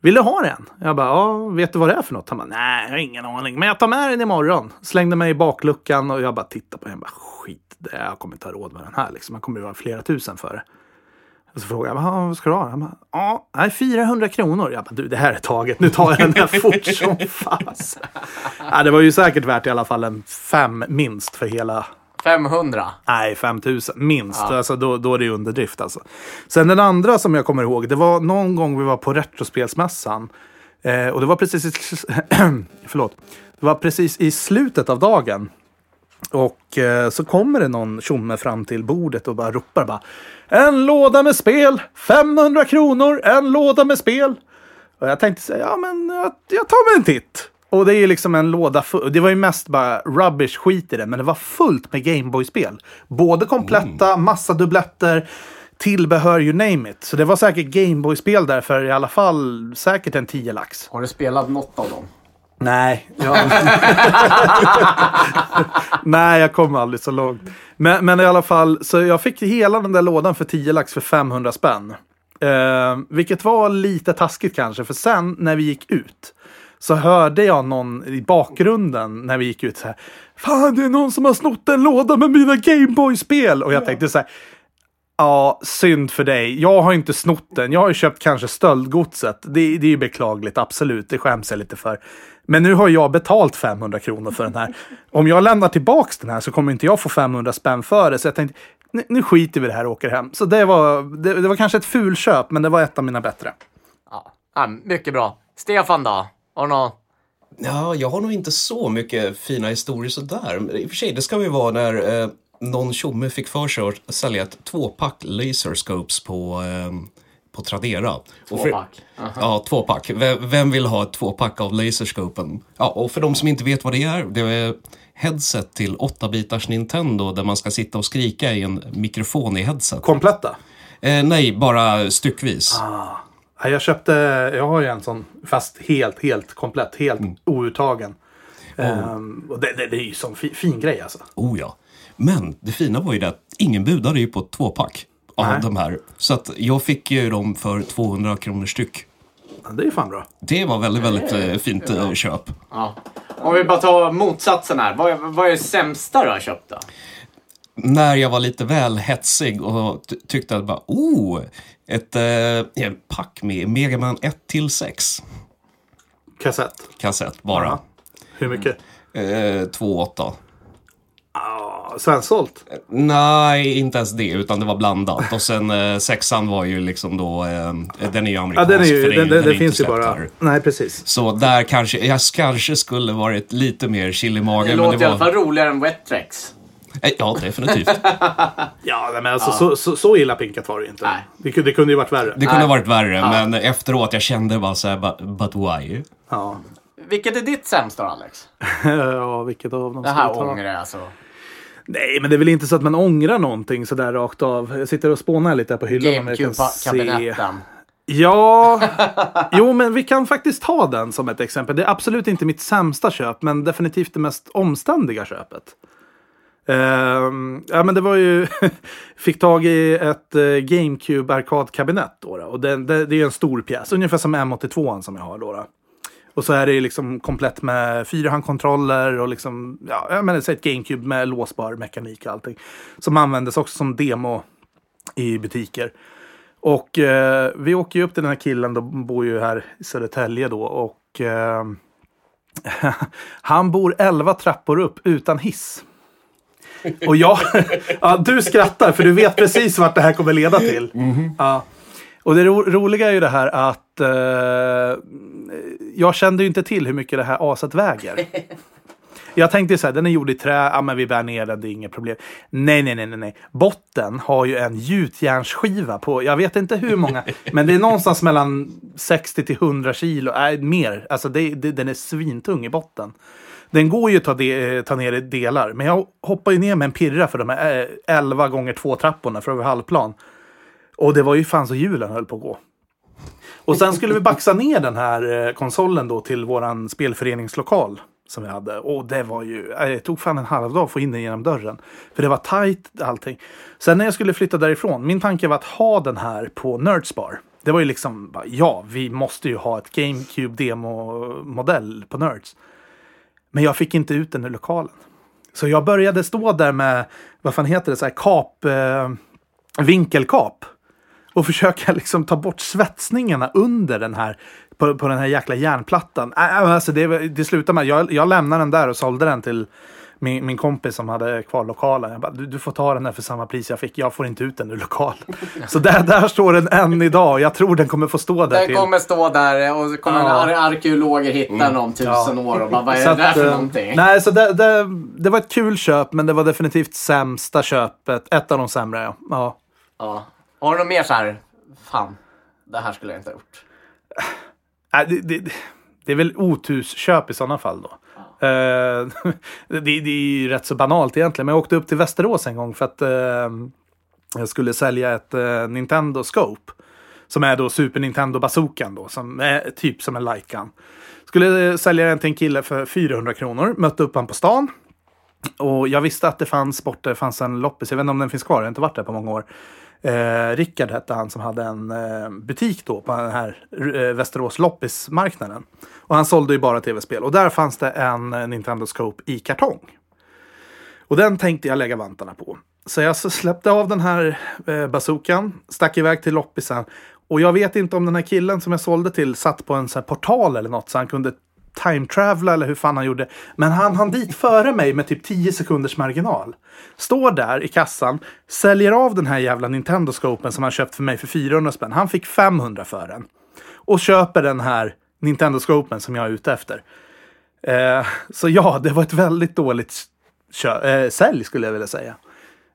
Vill du ha den? Jag bara, ja, vet du vad det är för något? Han bara, nej, jag har ingen aning, men jag tar med den imorgon. Slängde mig i bakluckan och jag bara tittade på den. Jag bara, skit, det jag kommer inte ha råd med den här liksom. Man kommer ju vara flera tusen för det. Och så frågade jag, "Jaha, vad ska du ha? Han ja, nej, 400 kronor. Jag bara, du det här är taget, nu tar jag den här fort som fas. ja, det var ju säkert värt i alla fall en fem minst för hela 500. Nej, 5000 minst. Ja. Alltså, då, då är det underdrift. Alltså. Sen den andra som jag kommer ihåg, det var någon gång vi var på Retrospelsmässan. Eh, och det var precis i, förlåt. Det var precis i slutet av dagen. Och eh, så kommer det någon tjomme fram till bordet och bara ropar bara En låda med spel! 500 kronor! En låda med spel! Och jag tänkte säga, ja men jag, jag tar mig en titt. Och det är liksom en låda full. Det var ju mest bara rubbish skit i det, men det var fullt med Gameboy-spel. Både kompletta, massa dubbletter, tillbehör, you name it. Så det var säkert Gameboy-spel där för i alla fall säkert en 10 lax. Har du spelat något av dem? Nej. Jag... Nej, jag kom aldrig så långt. Men, men i alla fall, så jag fick hela den där lådan för 10 lax för 500 spänn. Eh, vilket var lite taskigt kanske, för sen när vi gick ut så hörde jag någon i bakgrunden när vi gick ut så här. Fan, det är någon som har snott en låda med mina Gameboy-spel. Och jag tänkte så här. Ja, synd för dig. Jag har inte snott den. Jag har ju köpt kanske stöldgodset. Det, det är ju beklagligt, absolut. Det skäms jag lite för. Men nu har jag betalt 500 kronor för den här. Om jag lämnar tillbaks den här så kommer inte jag få 500 spänn för det. Så jag tänkte, nu, nu skiter vi i det här och åker hem. Så det var, det, det var kanske ett fulköp, men det var ett av mina bättre. Ja. ja, mycket bra. Stefan då? Har du någon? Ja, jag har nog inte så mycket fina historier sådär. I och för sig, det ska ju vara när eh, någon tjomme fick för sig att sälja ett tvåpack laserscopes på, eh, på Tradera. Tvåpack? Aha. Ja, tvåpack. Vem, vem vill ha ett tvåpack av laserscopen? Ja, och för de som inte vet vad det är, det är headset till 8-bitars Nintendo där man ska sitta och skrika i en mikrofon i headset. Kompletta? Eh, nej, bara styckvis. Ja, jag köpte, jag har ju en sån, fast helt, helt komplett, helt outtagen. Ehm, och det, det, det är ju sån fi, fin grej alltså. Oh ja. Men det fina var ju det att ingen budade ju på ett tvåpack. av Nej. de här. Så att jag fick ju dem för 200 kronor styck. Ja, det är fan bra. Det var väldigt, väldigt eh, fint eh, köp. Ja. Om vi bara tar motsatsen här. Vad är, vad är det sämsta du har köpt då? När jag var lite väl hetsig och ty- tyckte att bara, oh, ett eh, pack med Mega Man 1 till 6 Kassett. kassett bara. Hur mycket? Eh, 2,8. Ja, svensålt. Nej, inte ens det, utan det var blandat. Och sen eh, sexan var ju liksom då, eh, den är ju Ja, amerikansk. den är ju, för det, den, den den, är det finns ju bara... här. Nej, precis. Så där kanske, jag kanske skulle varit lite mer chill i Det magen. låter men i det alla fall var, roligare än Wetrex. Eh, ja, definitivt. Ja, men alltså Så, så, så illa pinkat var det ju inte. Nej. Det, kunde- det kunde ju varit värre. Det kunde Nej. ha varit värre, men efteråt jag kände bara så här, but, but why? Ja. Vilket är ditt sämsta då, Alex? ja, vilket av dem Det här ångrar jag alltså. Nej, men det är väl inte så att man ångrar någonting sådär rakt av. Jag sitter och spånar lite här på hyllan. GameCube-kabinetten. Ja, jo men vi kan faktiskt ta den som ett exempel. Det är absolut inte mitt sämsta köp, men definitivt det mest omständiga köpet. Ehm, ja men det var ju, fick tag i ett uh, GameCube arkadkabinett då, då. Och det, det, det är en stor pjäs, ungefär som M82 som jag har då. då. Och så är det liksom komplett med fyrhandkontroller och liksom, ja, jag menar, så ett GameCube med låsbar mekanik och allting. Som användes också som demo i butiker. Och eh, vi åker ju upp till den här killen, då bor ju här i Södertälje då. Och eh, han bor 11 trappor upp utan hiss. Och jag, ja, du skrattar för du vet precis vart det här kommer leda till. Ja. Och det ro roliga är ju det här att eh, jag kände ju inte till hur mycket det här aset väger. Jag tänkte så här, den är gjord i trä, ja men vi bär ner den, det är inget problem. Nej, nej, nej, nej, nej. Botten har ju en gjutjärnsskiva på, jag vet inte hur många, men det är någonstans mellan 60 till 100 kilo, nej mer. Alltså det, det, den är svintung i botten. Den går ju att ta, de, ta ner i delar, men jag hoppar ju ner med en pirra för de här eh, 11 gånger 2 trapporna för över halvplan. Och det var ju fan så hjulen höll på att gå. Och sen skulle vi baxa ner den här eh, konsolen då till våran spelföreningslokal som vi hade. Och det var ju, eh, det tog fan en halv dag att få in den genom dörren. För det var tajt allting. Sen när jag skulle flytta därifrån, min tanke var att ha den här på Nerdsbar. Det var ju liksom, ja, vi måste ju ha ett GameCube demo-modell på Nerds. Men jag fick inte ut den ur lokalen. Så jag började stå där med, vad fan heter det, så här kap, eh, vinkelkap. Och försöka liksom ta bort svetsningarna under den här, på, på den här jäkla järnplattan. Äh, alltså det, det slutade med, jag, jag lämnade den där och sålde den till min, min kompis som hade kvar lokalen. Jag bara, du, du får ta den där för samma pris jag fick. Jag får inte ut den ur lokalen. Så där, där står den än idag. Jag tror den kommer få stå där Den till. kommer stå där och så kommer Ja. ar arkeologer hitta den om tusen år och bara, vad är Så det där att, för eh, någonting? Nej, så det, det, det var ett kul köp, men det var definitivt sämsta köpet. Ett av de sämre, ja. ja. Ja. Har du något mer så här, fan, det här skulle jag inte ha gjort. Nej, det, det, det är väl otursköp i sådana fall då. Eh, det, det är ju rätt så banalt egentligen, men jag åkte upp till Västerås en gång för att eh, jag skulle sälja ett eh, Nintendo Scope. Som är då Super Nintendo Bazookan då, som är typ som en Lightgun. Skulle eh, sälja den till en kille för 400 kronor, mötte upp han på stan. Och jag visste att det fanns borta, det fanns en loppis, jag vet inte om den finns kvar, jag har inte varit där på många år. Eh, Rickard hette han som hade en eh, butik då på den här eh, Västerås loppismarknaden. Och han sålde ju bara tv-spel. Och där fanns det en eh, Nintendo Scope i kartong. Och den tänkte jag lägga vantarna på. Så jag släppte av den här eh, bazookan, stack iväg till loppisen. Och jag vet inte om den här killen som jag sålde till satt på en sån här portal eller något så han kunde time-travla eller hur fan han gjorde. Men han hann dit före mig med typ 10 sekunders marginal. Står där i kassan, säljer av den här jävla Nintendo-scopen som han köpt för mig för 400 spänn. Han fick 500 för den. Och köper den här Nintendo-scopen som jag är ute efter. Eh, så ja, det var ett väldigt dåligt kö- eh, sälj skulle jag vilja säga.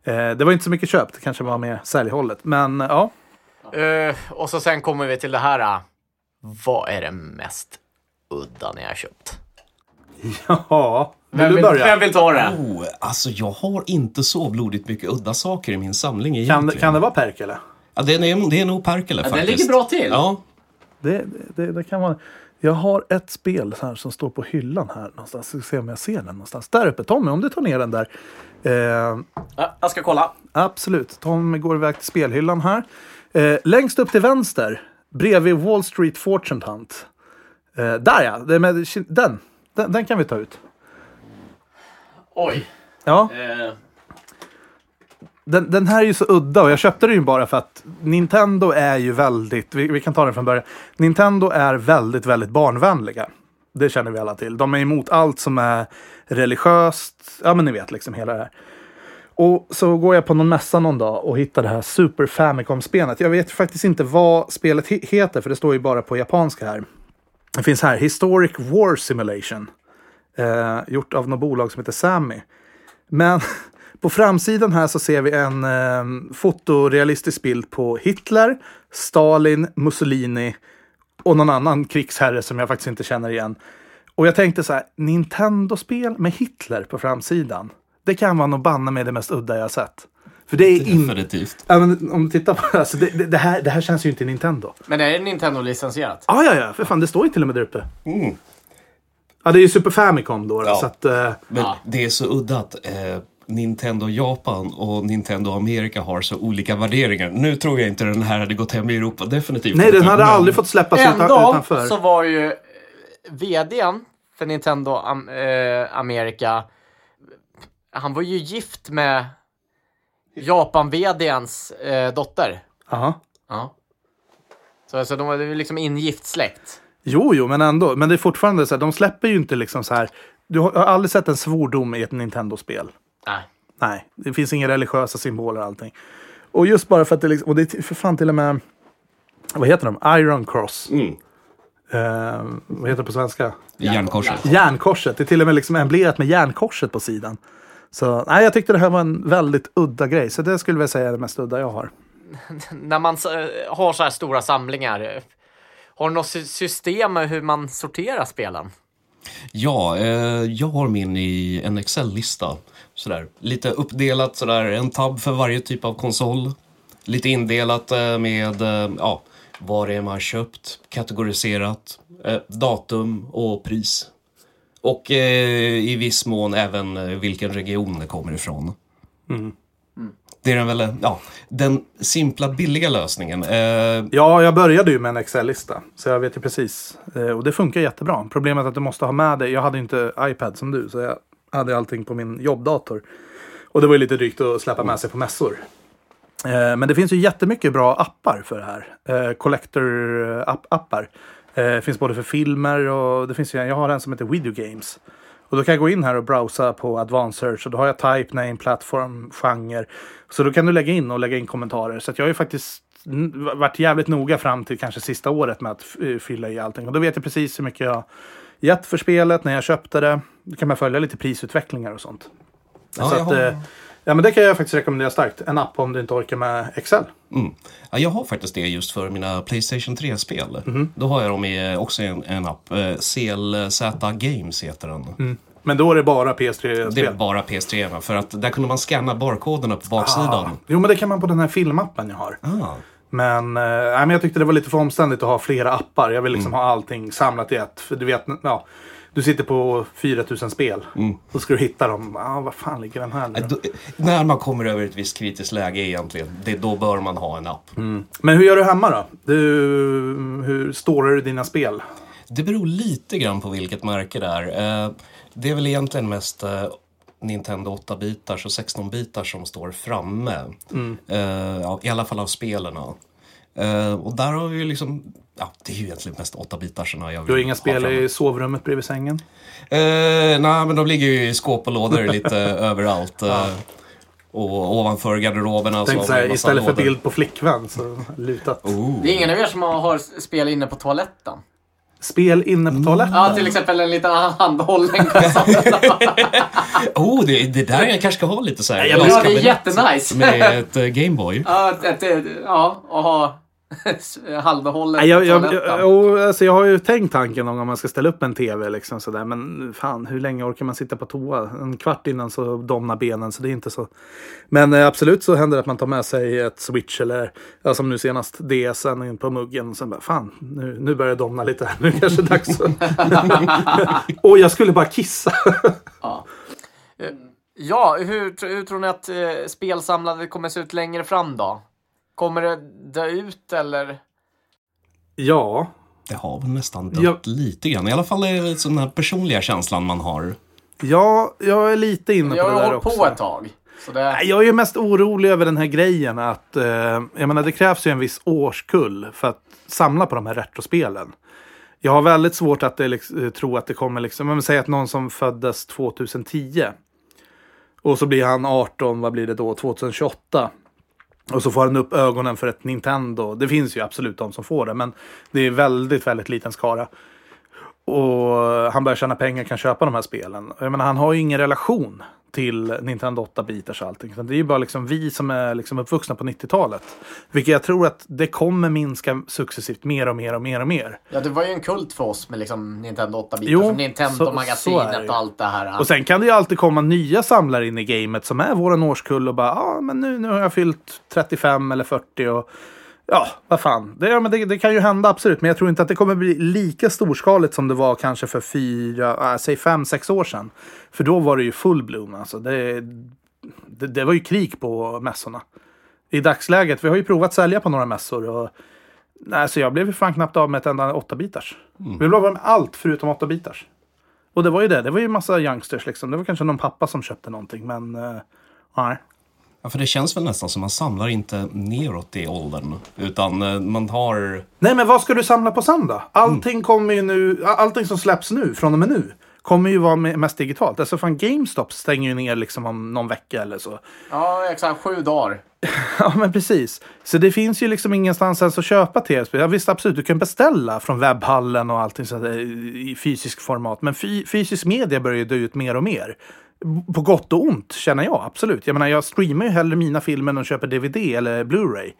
Eh, det var inte så mycket köp, det kanske var mer säljhållet. Men ja, Uh, och så sen kommer vi till det här. Eh, vad är det mest udda ni har köpt? ja. Vill Vem du vill, börja? vem vill ta det? Oh, alltså jag har inte så blodigt mycket udda saker i min samling Kan, egentligen. kan det vara Perkele? Ja, det, är, det är nog Perkele Ja, den faktiskt. ligger bra till. Ja, Det, det, det kan vara. Jag har ett spel här som står på hyllan här någonstans. Ska se om jag ser den någonstans. Där uppe. Tommy, om du tar ner den där. Eh, Ja, jag ska kolla. Absolut. Tom går iväg till spelhyllan här. Eh, längst upp till vänster, bredvid Wall Street Fortune Hunt. Eh, där ja, den, den. Den kan vi ta ut. Oj. Ja, Eh, den, den här är ju så udda och jag köpte den ju bara för att Nintendo är ju väldigt, vi, vi kan ta den från början. Nintendo är väldigt, väldigt barnvänliga. Det känner vi alla till. De är emot allt som är religiöst. Ja, men ni vet liksom hela det här. Och så går jag på någon mässa någon dag och hittar det här Super Famicom-spelet. Jag vet faktiskt inte vad spelet he- heter, för det står ju bara på japanska här. Det finns här, Historic War Simulation. Eh, gjort av något bolag som heter Sammy. Men på framsidan här så ser vi en eh, fotorealistisk bild på Hitler, Stalin, Mussolini och någon annan krigsherre som jag faktiskt inte känner igen. Och jag tänkte så här, Nintendo-spel med Hitler på framsidan. Det kan vara nog banne med det mest udda jag sett. För det är inte... Definitivt. Ja, men om du tittar på alltså, det, det, det, här, det här känns ju inte Nintendo. men är det Nintendo-licensierat? Ja, ja, ja, för fan, det står ju till och med där uppe. Mm. Ja, det är ju Super Famicom då, då Ja. så att... eh, Men Ja. det är så udda att eh, Nintendo Japan och Nintendo Amerika har så olika värderingar. Nu tror jag inte den här hade gått hem i Europa, definitivt nej, inte. den hade men- aldrig fått släppas Ändå utanför. så var ju eh, vdn för Nintendo am, eh, Amerika, han var ju gift med Japan-vdns eh, dotter. Aha. Ja. Så alltså, de var ju liksom ingift släkt. Jo, jo, men ändå. Men det är fortfarande så här, de släpper ju inte liksom så här. Du har, jag har aldrig sett en svordom i ett Nintendo-spel. Nej. Nej, det finns inga religiösa symboler och allting. Och just bara för att det liksom, och det är för fan till och med, vad heter de? Iron Cross. Mm. Eh, vad heter det på svenska? Järnkorset. Järnkorset. Det är till och med liksom emblerat med järnkorset på sidan. Så nej, jag tyckte det här var en väldigt udda grej. Så det skulle jag säga är det mest udda jag har. När man eh, har så här stora samlingar, har du något sy- system med hur man sorterar spelen? Ja, eh, jag har min i en Excel-lista. Sådär. Lite uppdelat, sådär, en tab för varje typ av konsol. Lite indelat eh, med eh, ja, vad det är man har köpt, kategoriserat, eh, datum och pris. Och eh, i viss mån även eh, vilken region det kommer ifrån. Det är den, väl, ja, den simpla, billiga lösningen. Eh, Ja, jag började ju med en Excel-lista. Så jag vet ju precis. Eh, och det funkar jättebra. Problemet är att du måste ha med dig. Jag hade inte iPad som du. Så jag hade allting på min jobbdator. Och det var ju lite drygt att släppa med sig på mässor. Eh, men det finns ju jättemycket bra appar för det här. Eh, Collector-appar. Eh, det finns både för filmer och det finns jag har en som heter Video Games. Och då kan jag gå in här och browsa på Advanced Search och då har jag type, name, plattform, genre. Så då kan du lägga in och lägga in kommentarer. Så jag har ju faktiskt varit jävligt noga fram till kanske sista året med att f- fylla i allting. Och då vet jag precis hur mycket jag gett för spelet, när jag köpte det. Då kan man följa lite prisutvecklingar och sånt. ja, så att, eh, ja, men det kan jag faktiskt rekommendera starkt. En app om du inte orkar med Excel. Mm. Ja, jag har faktiskt det just för mina Playstation 3-spel. Mhm. Då har jag dem i också en, en app. Eh, CLZ Games heter den. Men då är det bara Det är PS3-spel. bara PS3, för att där kunde man scanna barkoderna på baksidan. Jo, men det kan man på den här filmappen jag har. Ah. Men, eh, men jag tyckte det var lite för omständigt att ha flera appar. Jag vill liksom ha allting samlat i ett. För du vet, ja, du sitter på 4000 spel. Då ska du hitta dem. Ah, vad fan ligger den här nu? Eh, då? När man kommer över ett visst kritiskt läge egentligen, det, då bör man ha en app. Men hur gör du hemma då? Du, hur storar du dina spel? Det beror lite grann på vilket märke det är. Eh, Det är väl egentligen mest eh, Nintendo 8-bitars och 16-bitars som står framme. Eh, ja, I alla fall av spelen. Eh, Och där har vi liksom, ja det är ju egentligen mest 8-bitarserna jag vill Du har inga ha spel framme. i sovrummet bredvid sängen? Eh, nej, men de ligger ju i skåp och lådor lite överallt. Eh, och ovanför garderoberna så har man här, istället för lådor. bild på flickvän så lutat. Oh. Det är ingen av er som har, spel inne på toaletten? Spel inne på toaletten? Ja, till exempel en liten handhållen. Oh, det, det där jag kanske ska ha lite så här. jag Ja, det är jättenice. Med ett eh, Gameboy. Ja, ett, ett, ja, och ha halvhållet Nej, jag, jag, jag, alltså jag har ju tänkt tanken om man ska ställa upp en tv. Liksom sådär. Men fan, hur länge orkar man sitta på toa? En kvart innan så domnar benen. Så det är inte så. Men eh, absolut så händer det att man tar med sig ett switch eller ja, som nu senast DSen in på muggen. Och sen bara fan, nu, nu börjar det domna lite. här. Nu kanske det är dags. och jag skulle bara kissa. Ja. Eh, Ja, hur, hur tror ni att eh, spelsamlandet kommer se ut längre fram då? Kommer det dö ut eller? Ja, Det har väl nästan dött Ja. lite grann. I alla fall är det den här personliga känslan man har. ja, jag är lite inne Jag på har det där också. på ett tag. Så det... Nej, Jag är mest orolig över den här grejen att eh, jag menar, det krävs ju en viss årskull för att samla på de här retrospelen. Jag har väldigt svårt att det, liksom, eh, tro att det kommer liksom, men säg att någon som föddes 2010 och så blir han 18, vad blir det då, 2028. Och så får han upp ögonen för ett Nintendo. Det finns ju absolut de som får det, men det är väldigt, väldigt liten skara. Och han börjar tjäna pengar, kan köpa de här spelen. Jag menar, han har ju ingen relation till Nintendo 8-bitars och allting. Det är ju bara liksom vi som är liksom uppvuxna på 90-talet. Vilket jag tror att det kommer minska successivt mer och mer och mer och mer. Ja, det var ju en kult för oss med liksom Nintendo 8-bitar. Jo, som så- så är Nintendo-magasinet och allt det här. Och sen kan det ju alltid komma nya samlare in i gamet som är våran årskull och bara ja, ah, men nu, nu har jag fyllt 35 eller 40 och ja, vad fan. Det, ja, men det, det kan ju hända absolut, men jag tror inte att det kommer bli lika storskaligt som det var kanske för fyra, äh, säg fem, sex år sedan. För då var det ju full bloom alltså. Det, det, det var ju krig på mässorna. I dagsläget, vi har ju provat sälja på några mässor och nej, så jag blev ju fan knappt av med ett enda 8-bitars. Vi blev av med allt förutom 8-bitars. Och det var ju det. Det var ju massa youngsters liksom. Det var kanske någon pappa som köpte någonting, men eh, nej. Ja, för det känns väl nästan som man samlar inte neråt i åldern. Utan eh, man har... Nej, men vad ska du samla på sen då? Allting kommer ju nu, allting som släpps nu, från och med nu, kommer ju vara me- mest digitalt. Alltså fan GameStop stänger ju ner liksom om någon vecka eller så. Ja, exakt. Sju dagar. Ja, men precis. Så det finns ju liksom ingenstans ens att köpa tv-spel. Ja, visst, absolut, du kan beställa från webbhallen och allting så där, i fysisk format. Men fy, fysisk media börjar ju dö ut mer och mer. På gott och ont, känner jag. Absolut. Jag menar, jag streamar ju hellre mina filmer än att köpa DVD eller Blu-ray.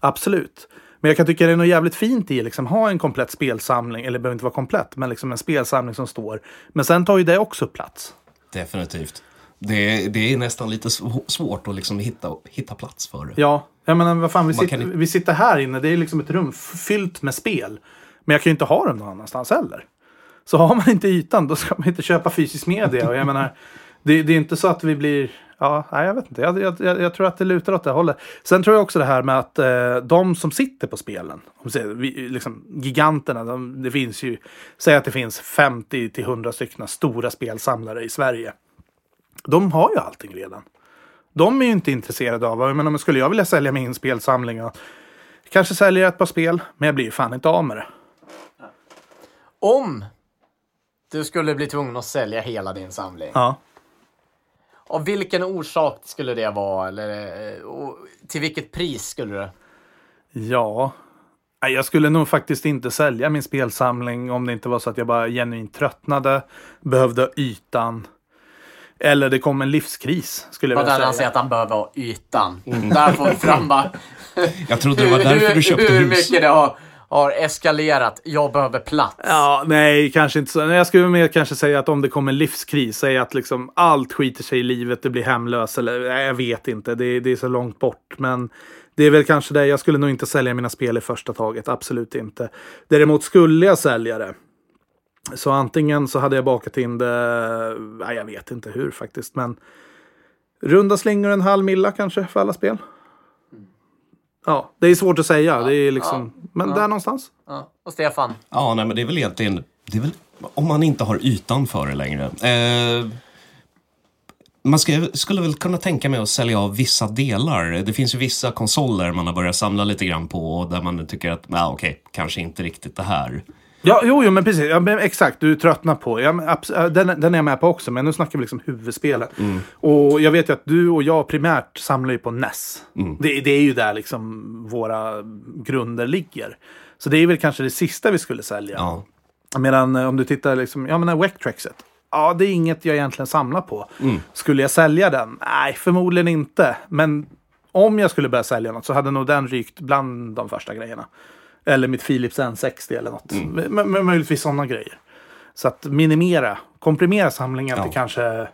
Absolut. Men jag kan tycka det är något jävligt fint i liksom ha en komplett spelsamling, eller det behöver inte vara komplett, men liksom en spelsamling som står. Men sen tar ju det också plats. Definitivt. Det, det är nästan lite sv- svårt att liksom hitta, hitta plats för det. Ja, jag menar vad fan, vi, sitter, kan vi sitter här inne, det är liksom ett rum fyllt med spel. Men jag kan ju inte ha dem någon annanstans heller. Så har man inte ytan, då ska man inte köpa fysisk media. Och jag menar, det, det är inte så att vi blir... Ja, nej, jag vet inte. Jag, jag, jag, tror att det lutar åt det hållet. Sen tror jag också det här med att eh, de som sitter på spelen, om säger, vi, liksom, giganterna, de, det finns ju, säg att det finns 50 till 100 stycken stora spelsamlare i Sverige. De har ju allting redan. De är ju inte intresserade av, jag menar, men skulle jag vilja sälja min spelsamling och kanske sälja ett par spel, men jag blir fan inte av med det. Om du skulle bli tvungen att sälja hela din samling. Ja. Av vilken orsak skulle det vara? Eller eh, och till vilket pris skulle det? Ja. Jag skulle nog faktiskt inte sälja min spelsamling om det inte var så att jag bara genuint tröttnade, behövde ytan. Eller det kom en livskris, skulle jag vilja han säga. säger att han behöver ha ytan. Där får vi fram bara Jag trodde det var därför du köpte hur hus. mycket det har, har eskalerat. Jag behöver plats. Ja, nej, kanske inte så. Nej, Jag skulle mer kanske säga att om det kommer en livskris, säg att liksom allt skiter sig i livet, du blir hemlös eller nej, jag vet inte, det, det är så långt bort. Men det är väl kanske det, jag skulle nog inte sälja mina spel i första taget, absolut inte. Däremot skulle jag sälja det. Så antingen så hade jag bakat in det, nej, jag vet inte hur faktiskt, men runda slingor en halv milla kanske för alla spel. Ja, det är svårt att säga, det är liksom, men där någonstans. Ja. Och Stefan? Ja, nej, men det är väl egentligen... Det är väl, om man inte har ytan för det längre. Eh, man ska, skulle väl kunna tänka mig att sälja av vissa delar. Det finns ju vissa konsoler man har börjat samla lite grann på och där man tycker att, ja okej, kanske inte riktigt det här. Ja, jo, jo, men precis. Ja, men exakt, du tröttnar på. Ja, men den, den är jag med på också, men nu snackar vi liksom huvudspelet. Och jag vet ju att du och jag primärt samlar ju på NES. Det, det är ju där liksom våra grunder ligger. Så det är väl kanske det sista vi skulle sälja. Ja, Medan eh, om du tittar liksom, ja men Vectrexet. Ja, det är inget jag egentligen samlar på. Skulle jag sälja den? Nej, förmodligen inte. Men om jag skulle börja sälja något så hade nog den rykt bland de första grejerna. Eller mitt Philips N60 eller något. M- m- möjligtvis sådana grejer. Så att minimera, komprimera samlingen Ja. till kanske,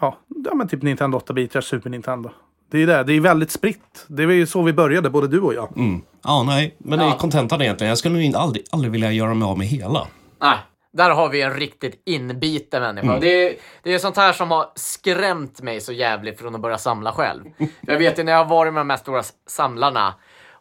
ja, ja men typ Nintendo 8-bitar, Super Nintendo. Det är det, det är väldigt spritt. Det var ju så vi började, både du och jag. mm. ja nej, men det är kontentan egentligen. Jag skulle nog inte- aldrig, aldrig vilja göra mig av med hela. Nej. Där har vi en riktigt inbiten människa. Det, är, det är sånt här som har skrämt mig så jävligt från att börja samla själv. Jag vet ju när jag har varit med de här stora samlarna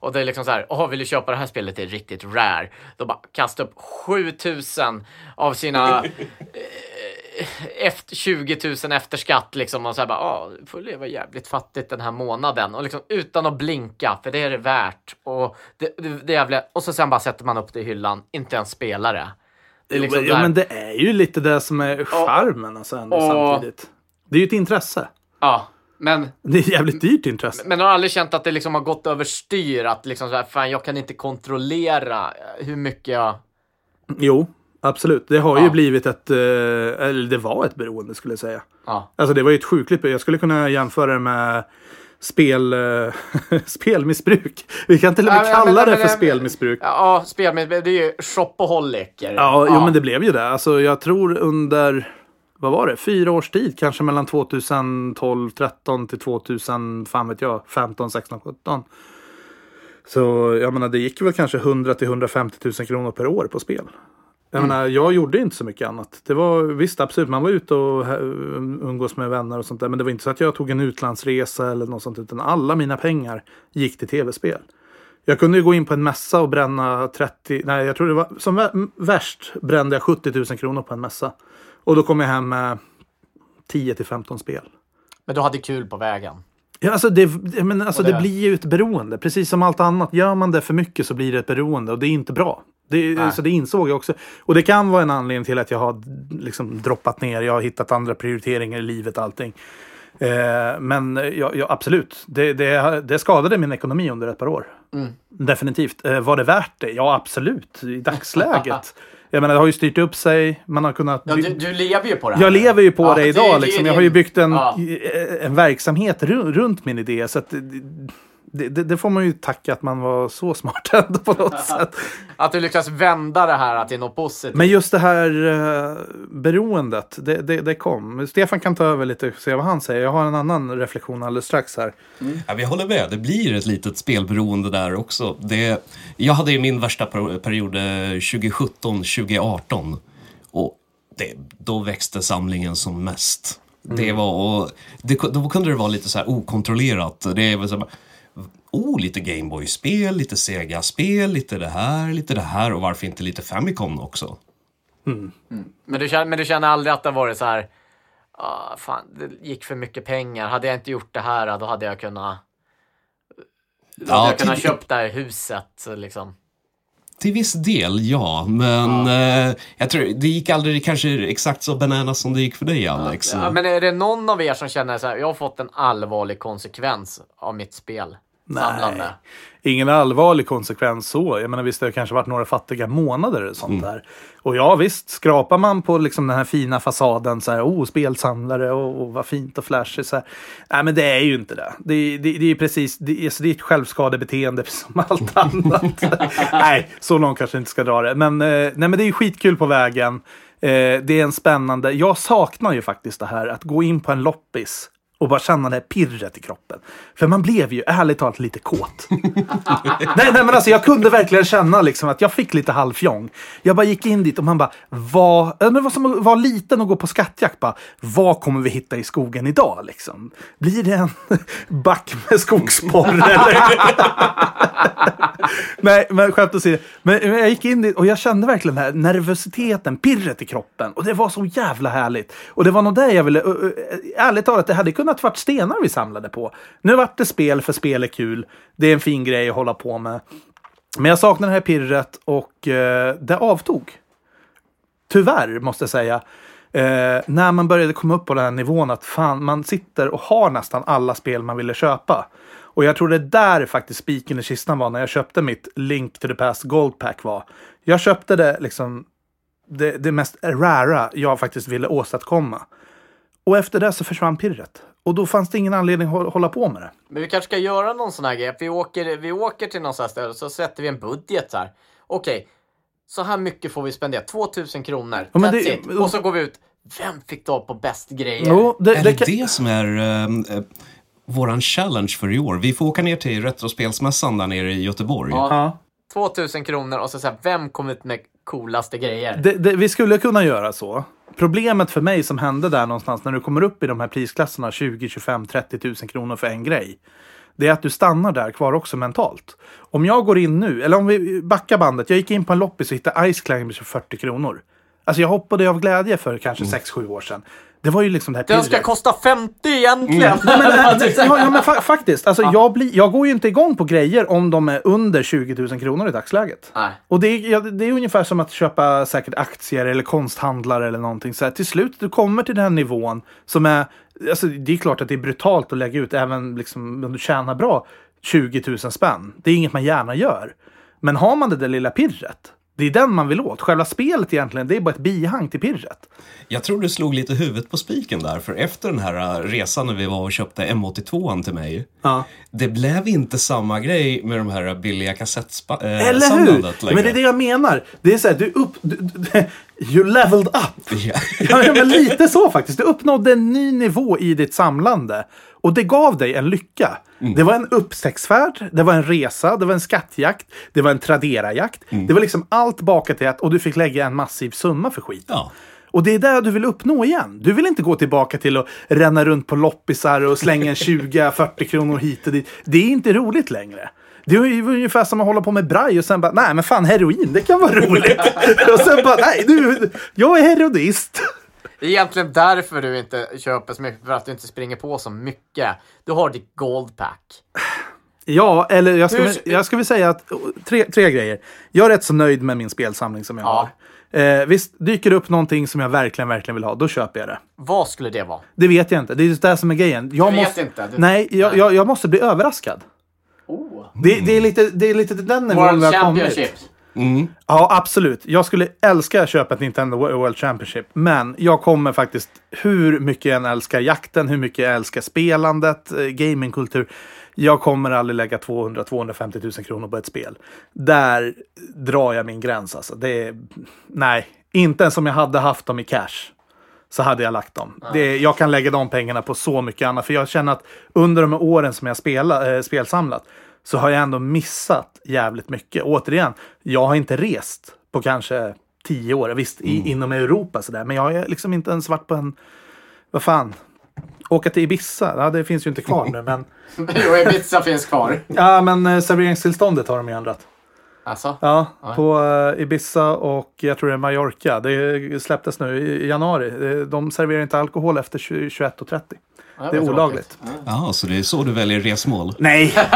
och det är liksom så här, åh, vill du köpa det här spelet? Det är riktigt rare. Då bara kasta upp 7000 av sina efter 20 000 efter skatt liksom och så här bara, ja, du får leva jävligt fattigt den här månaden och liksom utan att blinka för det är det värt och det, det, det jävla, och så sen bara sätter man upp det i hyllan, inte ens spelar det. Liksom Jo, men- men det är ju lite det som är charmen alltså ändå Och- samtidigt. Det är ju ett intresse. ja, men Det är jävligt dyrt intresse. Men har aldrig känt att det liksom har gått överstyr? Att liksom så här, fan jag kan inte kontrollera hur mycket jag... Jo, absolut. Det har ju Ja. blivit ett, eh, eller det var ett beroende skulle jag säga. Ja. Alltså det var ju ett sjukligt Jag skulle kunna jämföra det med spel, eh, spelmissbruk. Vi kan till och med Ja, kalla men- det men- för men- spelmissbruk. Ja, spel, men det är ju shopaholiker. Ja, jo, men det blev ju det. Alltså, jag tror under, vad var det, fyra års tid, kanske mellan 2012, 13 till 2000, fan vet jag, 15, 16, 17. Så jag menar, det gick väl kanske 100 till 150 000 kronor per år på spel. Jag menar, jag gjorde inte så mycket annat. Det var visst, absolut, man var ute och umgås med vänner och sånt där. Men det var inte så att jag tog en utlandsresa eller något sånt. Utan alla mina pengar gick till tv-spel. Jag kunde ju gå in på en mässa och bränna 30, nej jag tror det var som vä- värst brände jag 70 000 kronor på en mässa. Och då kom jag hem med 10 till 15 spel. Men du hade kul på vägen. Ja, alltså det, men alltså det- det blir ju ett beroende. Precis som allt annat. Gör man det för mycket så blir det ett beroende och det är inte bra. Det, Nej. så det insåg jag också. Och det kan vara en anledning till att jag har liksom droppat ner. Jag har hittat andra prioriteringar i livet och allting. Eh, men ja, ja, absolut, det, det, det skadade min ekonomi under ett par år. Mm. Definitivt. Eh, var det värt det? Ja, absolut. I dagsläget. jag menar, det har ju styrt upp sig. Man har kunnat... Ja, du, du lever ju på det här. Jag lever ju på Ja, det är idag. liksom. din- Jag har ju byggt en, Ja. en verksamhet ru- runt min idé. Så att det, det, det får man ju tacka att man var så smart ändå på något sätt. Att du lyckas vända det här till något positivt. Men just det här uh, beroendet, det, det, det kom. Stefan kan ta över lite och se vad han säger. Jag har en annan reflektion alldeles strax här. Ja, vi håller med, det blir ett litet spelberoende där också. Det, jag hade ju min värsta per- period eh, 2017-2018 och det, då växte samlingen som mest. Det var, och det, då kunde det vara lite så här okontrollerat. Det var så här, oh, lite Gameboy-spel, lite Sega-spel, lite det här, lite det här och varför inte lite Famicom också? Men, du känner, men du känner aldrig att det har varit så här, ah, fan, det gick för mycket pengar. Hade jag inte gjort det här, då hade jag kunnat, då hade jag kunnat köpt det här huset. så Liksom. Till viss del, ja. Men eh, jag tror det gick aldrig kanske exakt så bananas som det gick för dig, Alex. Ja, men är det någon av er som känner så här, jag har fått en allvarlig konsekvens av mitt spel? Samlande. Ingen allvarlig konsekvens så. Jag menar visst, det har kanske varit några fattiga månader eller sånt där. Och ja, visst, skrapar man på liksom den här fina fasaden så här, oh, spelsamlare och, och vad fint och flashigt så här. Nej, men det är ju inte det. Det, det, det är precis, det är, så det är ett självskadebeteende som allt annat. nej, så långt kanske inte ska dra det. Men, eh, nej, men det är ju skitkul på vägen. Eh, det är en spännande, jag saknar ju faktiskt det här att gå in på en loppis och bara känna det här pirret i kroppen. För man blev ju ärligt talat lite kåt. nej, nej, men alltså jag kunde verkligen känna liksom att jag fick lite halvfjong. Jag bara gick in dit och man bara, vad, men var som vara liten och gå på skattjakt. Bara, vad kommer vi hitta i skogen idag liksom? Blir det en back med skogsporr eller? Nej, men skämt åsido. Men jag gick in dit och jag kände verkligen den här nervositeten, pirret i kroppen. Och det var så jävla härligt. Och det var nog det jag ville... Ärligt talat, det hade kunnat varit stenar vi samlade på. Nu vart det spel för spel är kul. Det är en fin grej att hålla på med. Men jag saknar det här pirret och eh, det avtog. Tyvärr, måste jag säga. Eh, när man började komma upp på den här nivån att fan, man sitter och har nästan alla spel man ville köpa. Och jag tror det där faktiskt spiken i kistan var när jag köpte mitt Link to the Past Gold Pack var. Jag köpte det liksom det, det mest rara jag faktiskt ville åstadkomma. Och efter det så försvann pirret. Och då fanns det ingen anledning att hå- hålla på med det. Men vi kanske ska göra någon sån här grej. Vi åker, vi åker till någon sån här ställe och så sätter vi en budget så här. Okej, så här mycket får vi spendera. 2000 kronor. Ja, That's det- it. Och så går vi ut. Vem fick tag på bäst grejer? Jo, det, Är det det som är eh, våran challenge för i år? Vi får åka ner till Retrospelsmässan där nere i Göteborg. Ja. Ja. 2000 kronor och så säga vem kom ut med coolaste grejer. Det, det, vi skulle kunna göra så. Problemet för mig som hände där någonstans när du kommer upp i de här prisklasserna 20, 25, 30 000 kronor för en grej. Det är att du stannar där kvar också mentalt. Om jag går in nu, eller om vi backar bandet. Jag gick in på en loppis och hittade Ice Climbers för 40 kronor. Alltså jag hoppade av glädje för kanske 6-7 år sedan. Det var ju liksom det här Den ska kosta 50 egentligen! Nej, men, ja, ja, men fa faktiskt. Alltså, jag, blir, jag går ju inte igång på grejer om de är under 20 000 kronor i dagsläget. Nej. Och det är, ja, det är ungefär som att köpa säkert aktier eller konsthandlare eller någonting. Så här, till slut du kommer till den här nivån som är... Alltså, det är klart att det är brutalt att lägga ut även liksom, om du tjänar bra 20 000 spänn. Det är inget man gärna gör. Men har man det där lilla pirret, det är den man vill åt. Själva spelet egentligen, det är bara ett bihang till pirret. Jag tror du slog lite huvudet på spiken där, för efter den här äh, resan när vi var och köpte M82 till mig, Ja. det blev inte samma grej med de här billiga kassettsamlandet äh, Eller hur? samlandet Men det är det jag menar. Det är så här, du upp... Du, du, you leveled up. Ja, ja, men lite så faktiskt. Du uppnådde en ny nivå i ditt samlande. Och det gav dig en lycka. Det var en upptäcktsfärd, det var en resa, det var en skattjakt, det var en Tradera-jakt. Det var liksom allt bakat i ett och du fick lägga en massiv summa för skit. Ja. Och det är det du vill uppnå igen. Du vill inte gå tillbaka till att ränna runt på loppisar och slänga en 20-40 kronor hit och dit. Det är inte roligt längre. Det är ju ungefär som att hålla på med braj och sen bara, nej men fan heroin, det kan vara roligt. och sen bara, nej du, jag är heroinist. Det är egentligen därför du inte köper så mycket, för att du inte springer på så mycket. Du har ditt gold pack. Ja, eller jag väl- jag väl säga att tre, tre grejer. Jag är rätt så nöjd med min spelsamling som jag Ja. har. Eh, visst, dyker det upp någonting som jag verkligen, verkligen vill ha, då köper jag det. Vad skulle det vara? Det vet jag inte. Det är just det som är grejen. Jag Du vet måste, inte? Du- Nej, jag, jag, jag måste bli överraskad. Oh. Det, det, är lite, det är lite den nivån World vi har kommit. Mm. Ja, absolut. Jag skulle älska att köpa ett Nintendo World Championship. Men jag kommer faktiskt, hur mycket jag än älskar jakten, hur mycket jag älskar spelandet, eh, gamingkultur. Jag kommer aldrig lägga 200-250 000 kronor på ett spel. Där drar jag min gräns alltså. Det är, nej, inte ens om jag hade haft dem i cash. Så hade jag lagt dem. Det, jag kan lägga de pengarna på så mycket annat. För jag känner att under de här åren som jag spela, eh, spelsamlat så har jag ändå missat jävligt mycket. Återigen, jag har inte rest på kanske tio år. Visst, i, inom Europa sådär. Men jag har liksom inte ens varit på en... Vad fan? Åka till Ibiza? Ja, det finns ju inte kvar nu. Men, Jo, Ibiza finns kvar. ja, men eh, serveringstillståndet har de ju ändrat. Alltså? Ja, på eh, Ibiza och jag tror det är Mallorca. Det släpptes nu i januari. Eh, De serverar inte alkohol efter 20 21.30. Det är olagligt. tråkigt. Ja, så det är så du väljer resmål. Nej,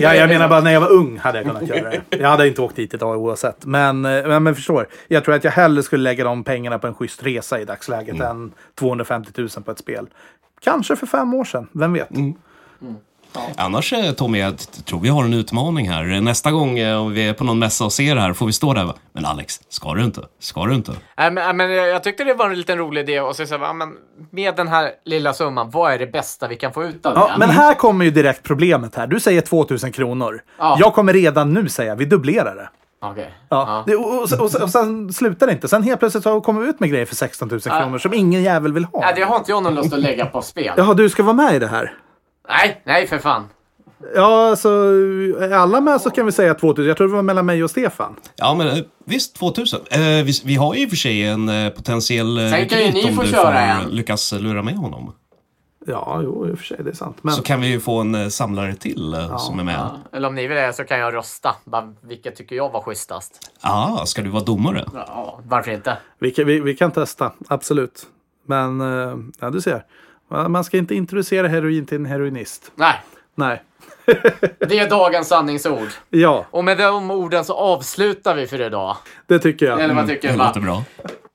ja, jag menar bara när jag var ung hade jag kunnat göra det. Jag hade inte åkt dit idag oavsett. Men, eh, men, men förstår, jag tror att jag hellre skulle lägga de pengarna på en schysst resa i dagsläget än 250 000 på ett spel. Kanske för fem år sedan, vem vet? Annars eh, Tommy, jag tror vi har en utmaning här. Nästa gång eh, om vi är på någon mässa och ser det här får vi stå där Men Alex, ska du inte? Ska du inte? Nej, men, nej, men jag tyckte det var en liten rolig idé och så säga, men med den här lilla summan, vad är det bästa vi kan få ut av Ja, det? men här kommer ju direkt problemet här. Du säger 2000 kronor. Ja. Jag kommer redan nu säga, vi dubblerar det. Okej. Ja. Det, och, och, och, och sen slutar det inte. Sen helt plötsligt så kommer ut med grejer för 16 000 kronor som ingen jävel vill ha. Nej, det har inte jag någon lust att lägga på spel. Jaha, du ska vara med i det här? Nej, nej för fan. Ja, alltså är alla med så kan vi säga 2000. Jag tror det var mellan mig och Stefan. Ja, men eh, visst, 2000. Eh, vi, vi har ju i och för sig en eh, potentiell eh, Sen kan ju rekryt ni om få du köra får en. lyckas lura med honom. Ja, jo, i och för sig, det är sant. Men Så kan vi ju få en eh, samlare till eh, som är med. Ja, Eller om ni vill det så kan jag rösta. Bara, vilket tycker jag var schysstast? ah, ska du vara domare? Ja, varför inte? vi, kan, vi, vi kan testa, absolut. Men, eh, ja, du ser. Man ska inte introducera heroin till en heroinist. Nej, Nej. det är dagens sanningsord. Ja, Och med de orden så avslutar vi för idag. det tycker jag. Eller vad tycker Det du? va? låter bra.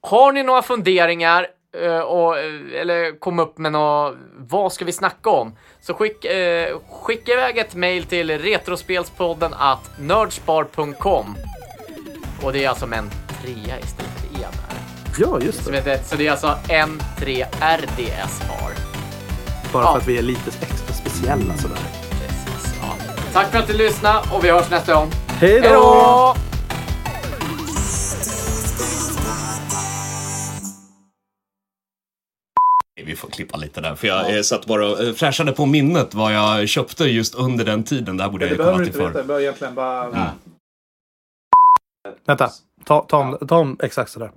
Har ni några funderingar eh, och, eh, eller kom upp med något, vad ska vi snacka om? Så skick, eh, skicka iväg ett mail till retrospelspodden at nerdspar.com. Och det är alltså med en trea istället. Ja, just Så, det. du, så det är alltså N3RDS har. Bara Ja. för att vi är lite extra speciella sådär. Precis, ja. Tack för att du lyssnade och vi hörs nästa gång. Hej då! Vi får klippa lite där, för jag eh, satt bara och eh, flashade på minnet vad jag köpte just under den tiden. Där borde jag ju komma till för. behöver egentligen bara... Vänta. Ta, ta, om, ta om exakt sådär.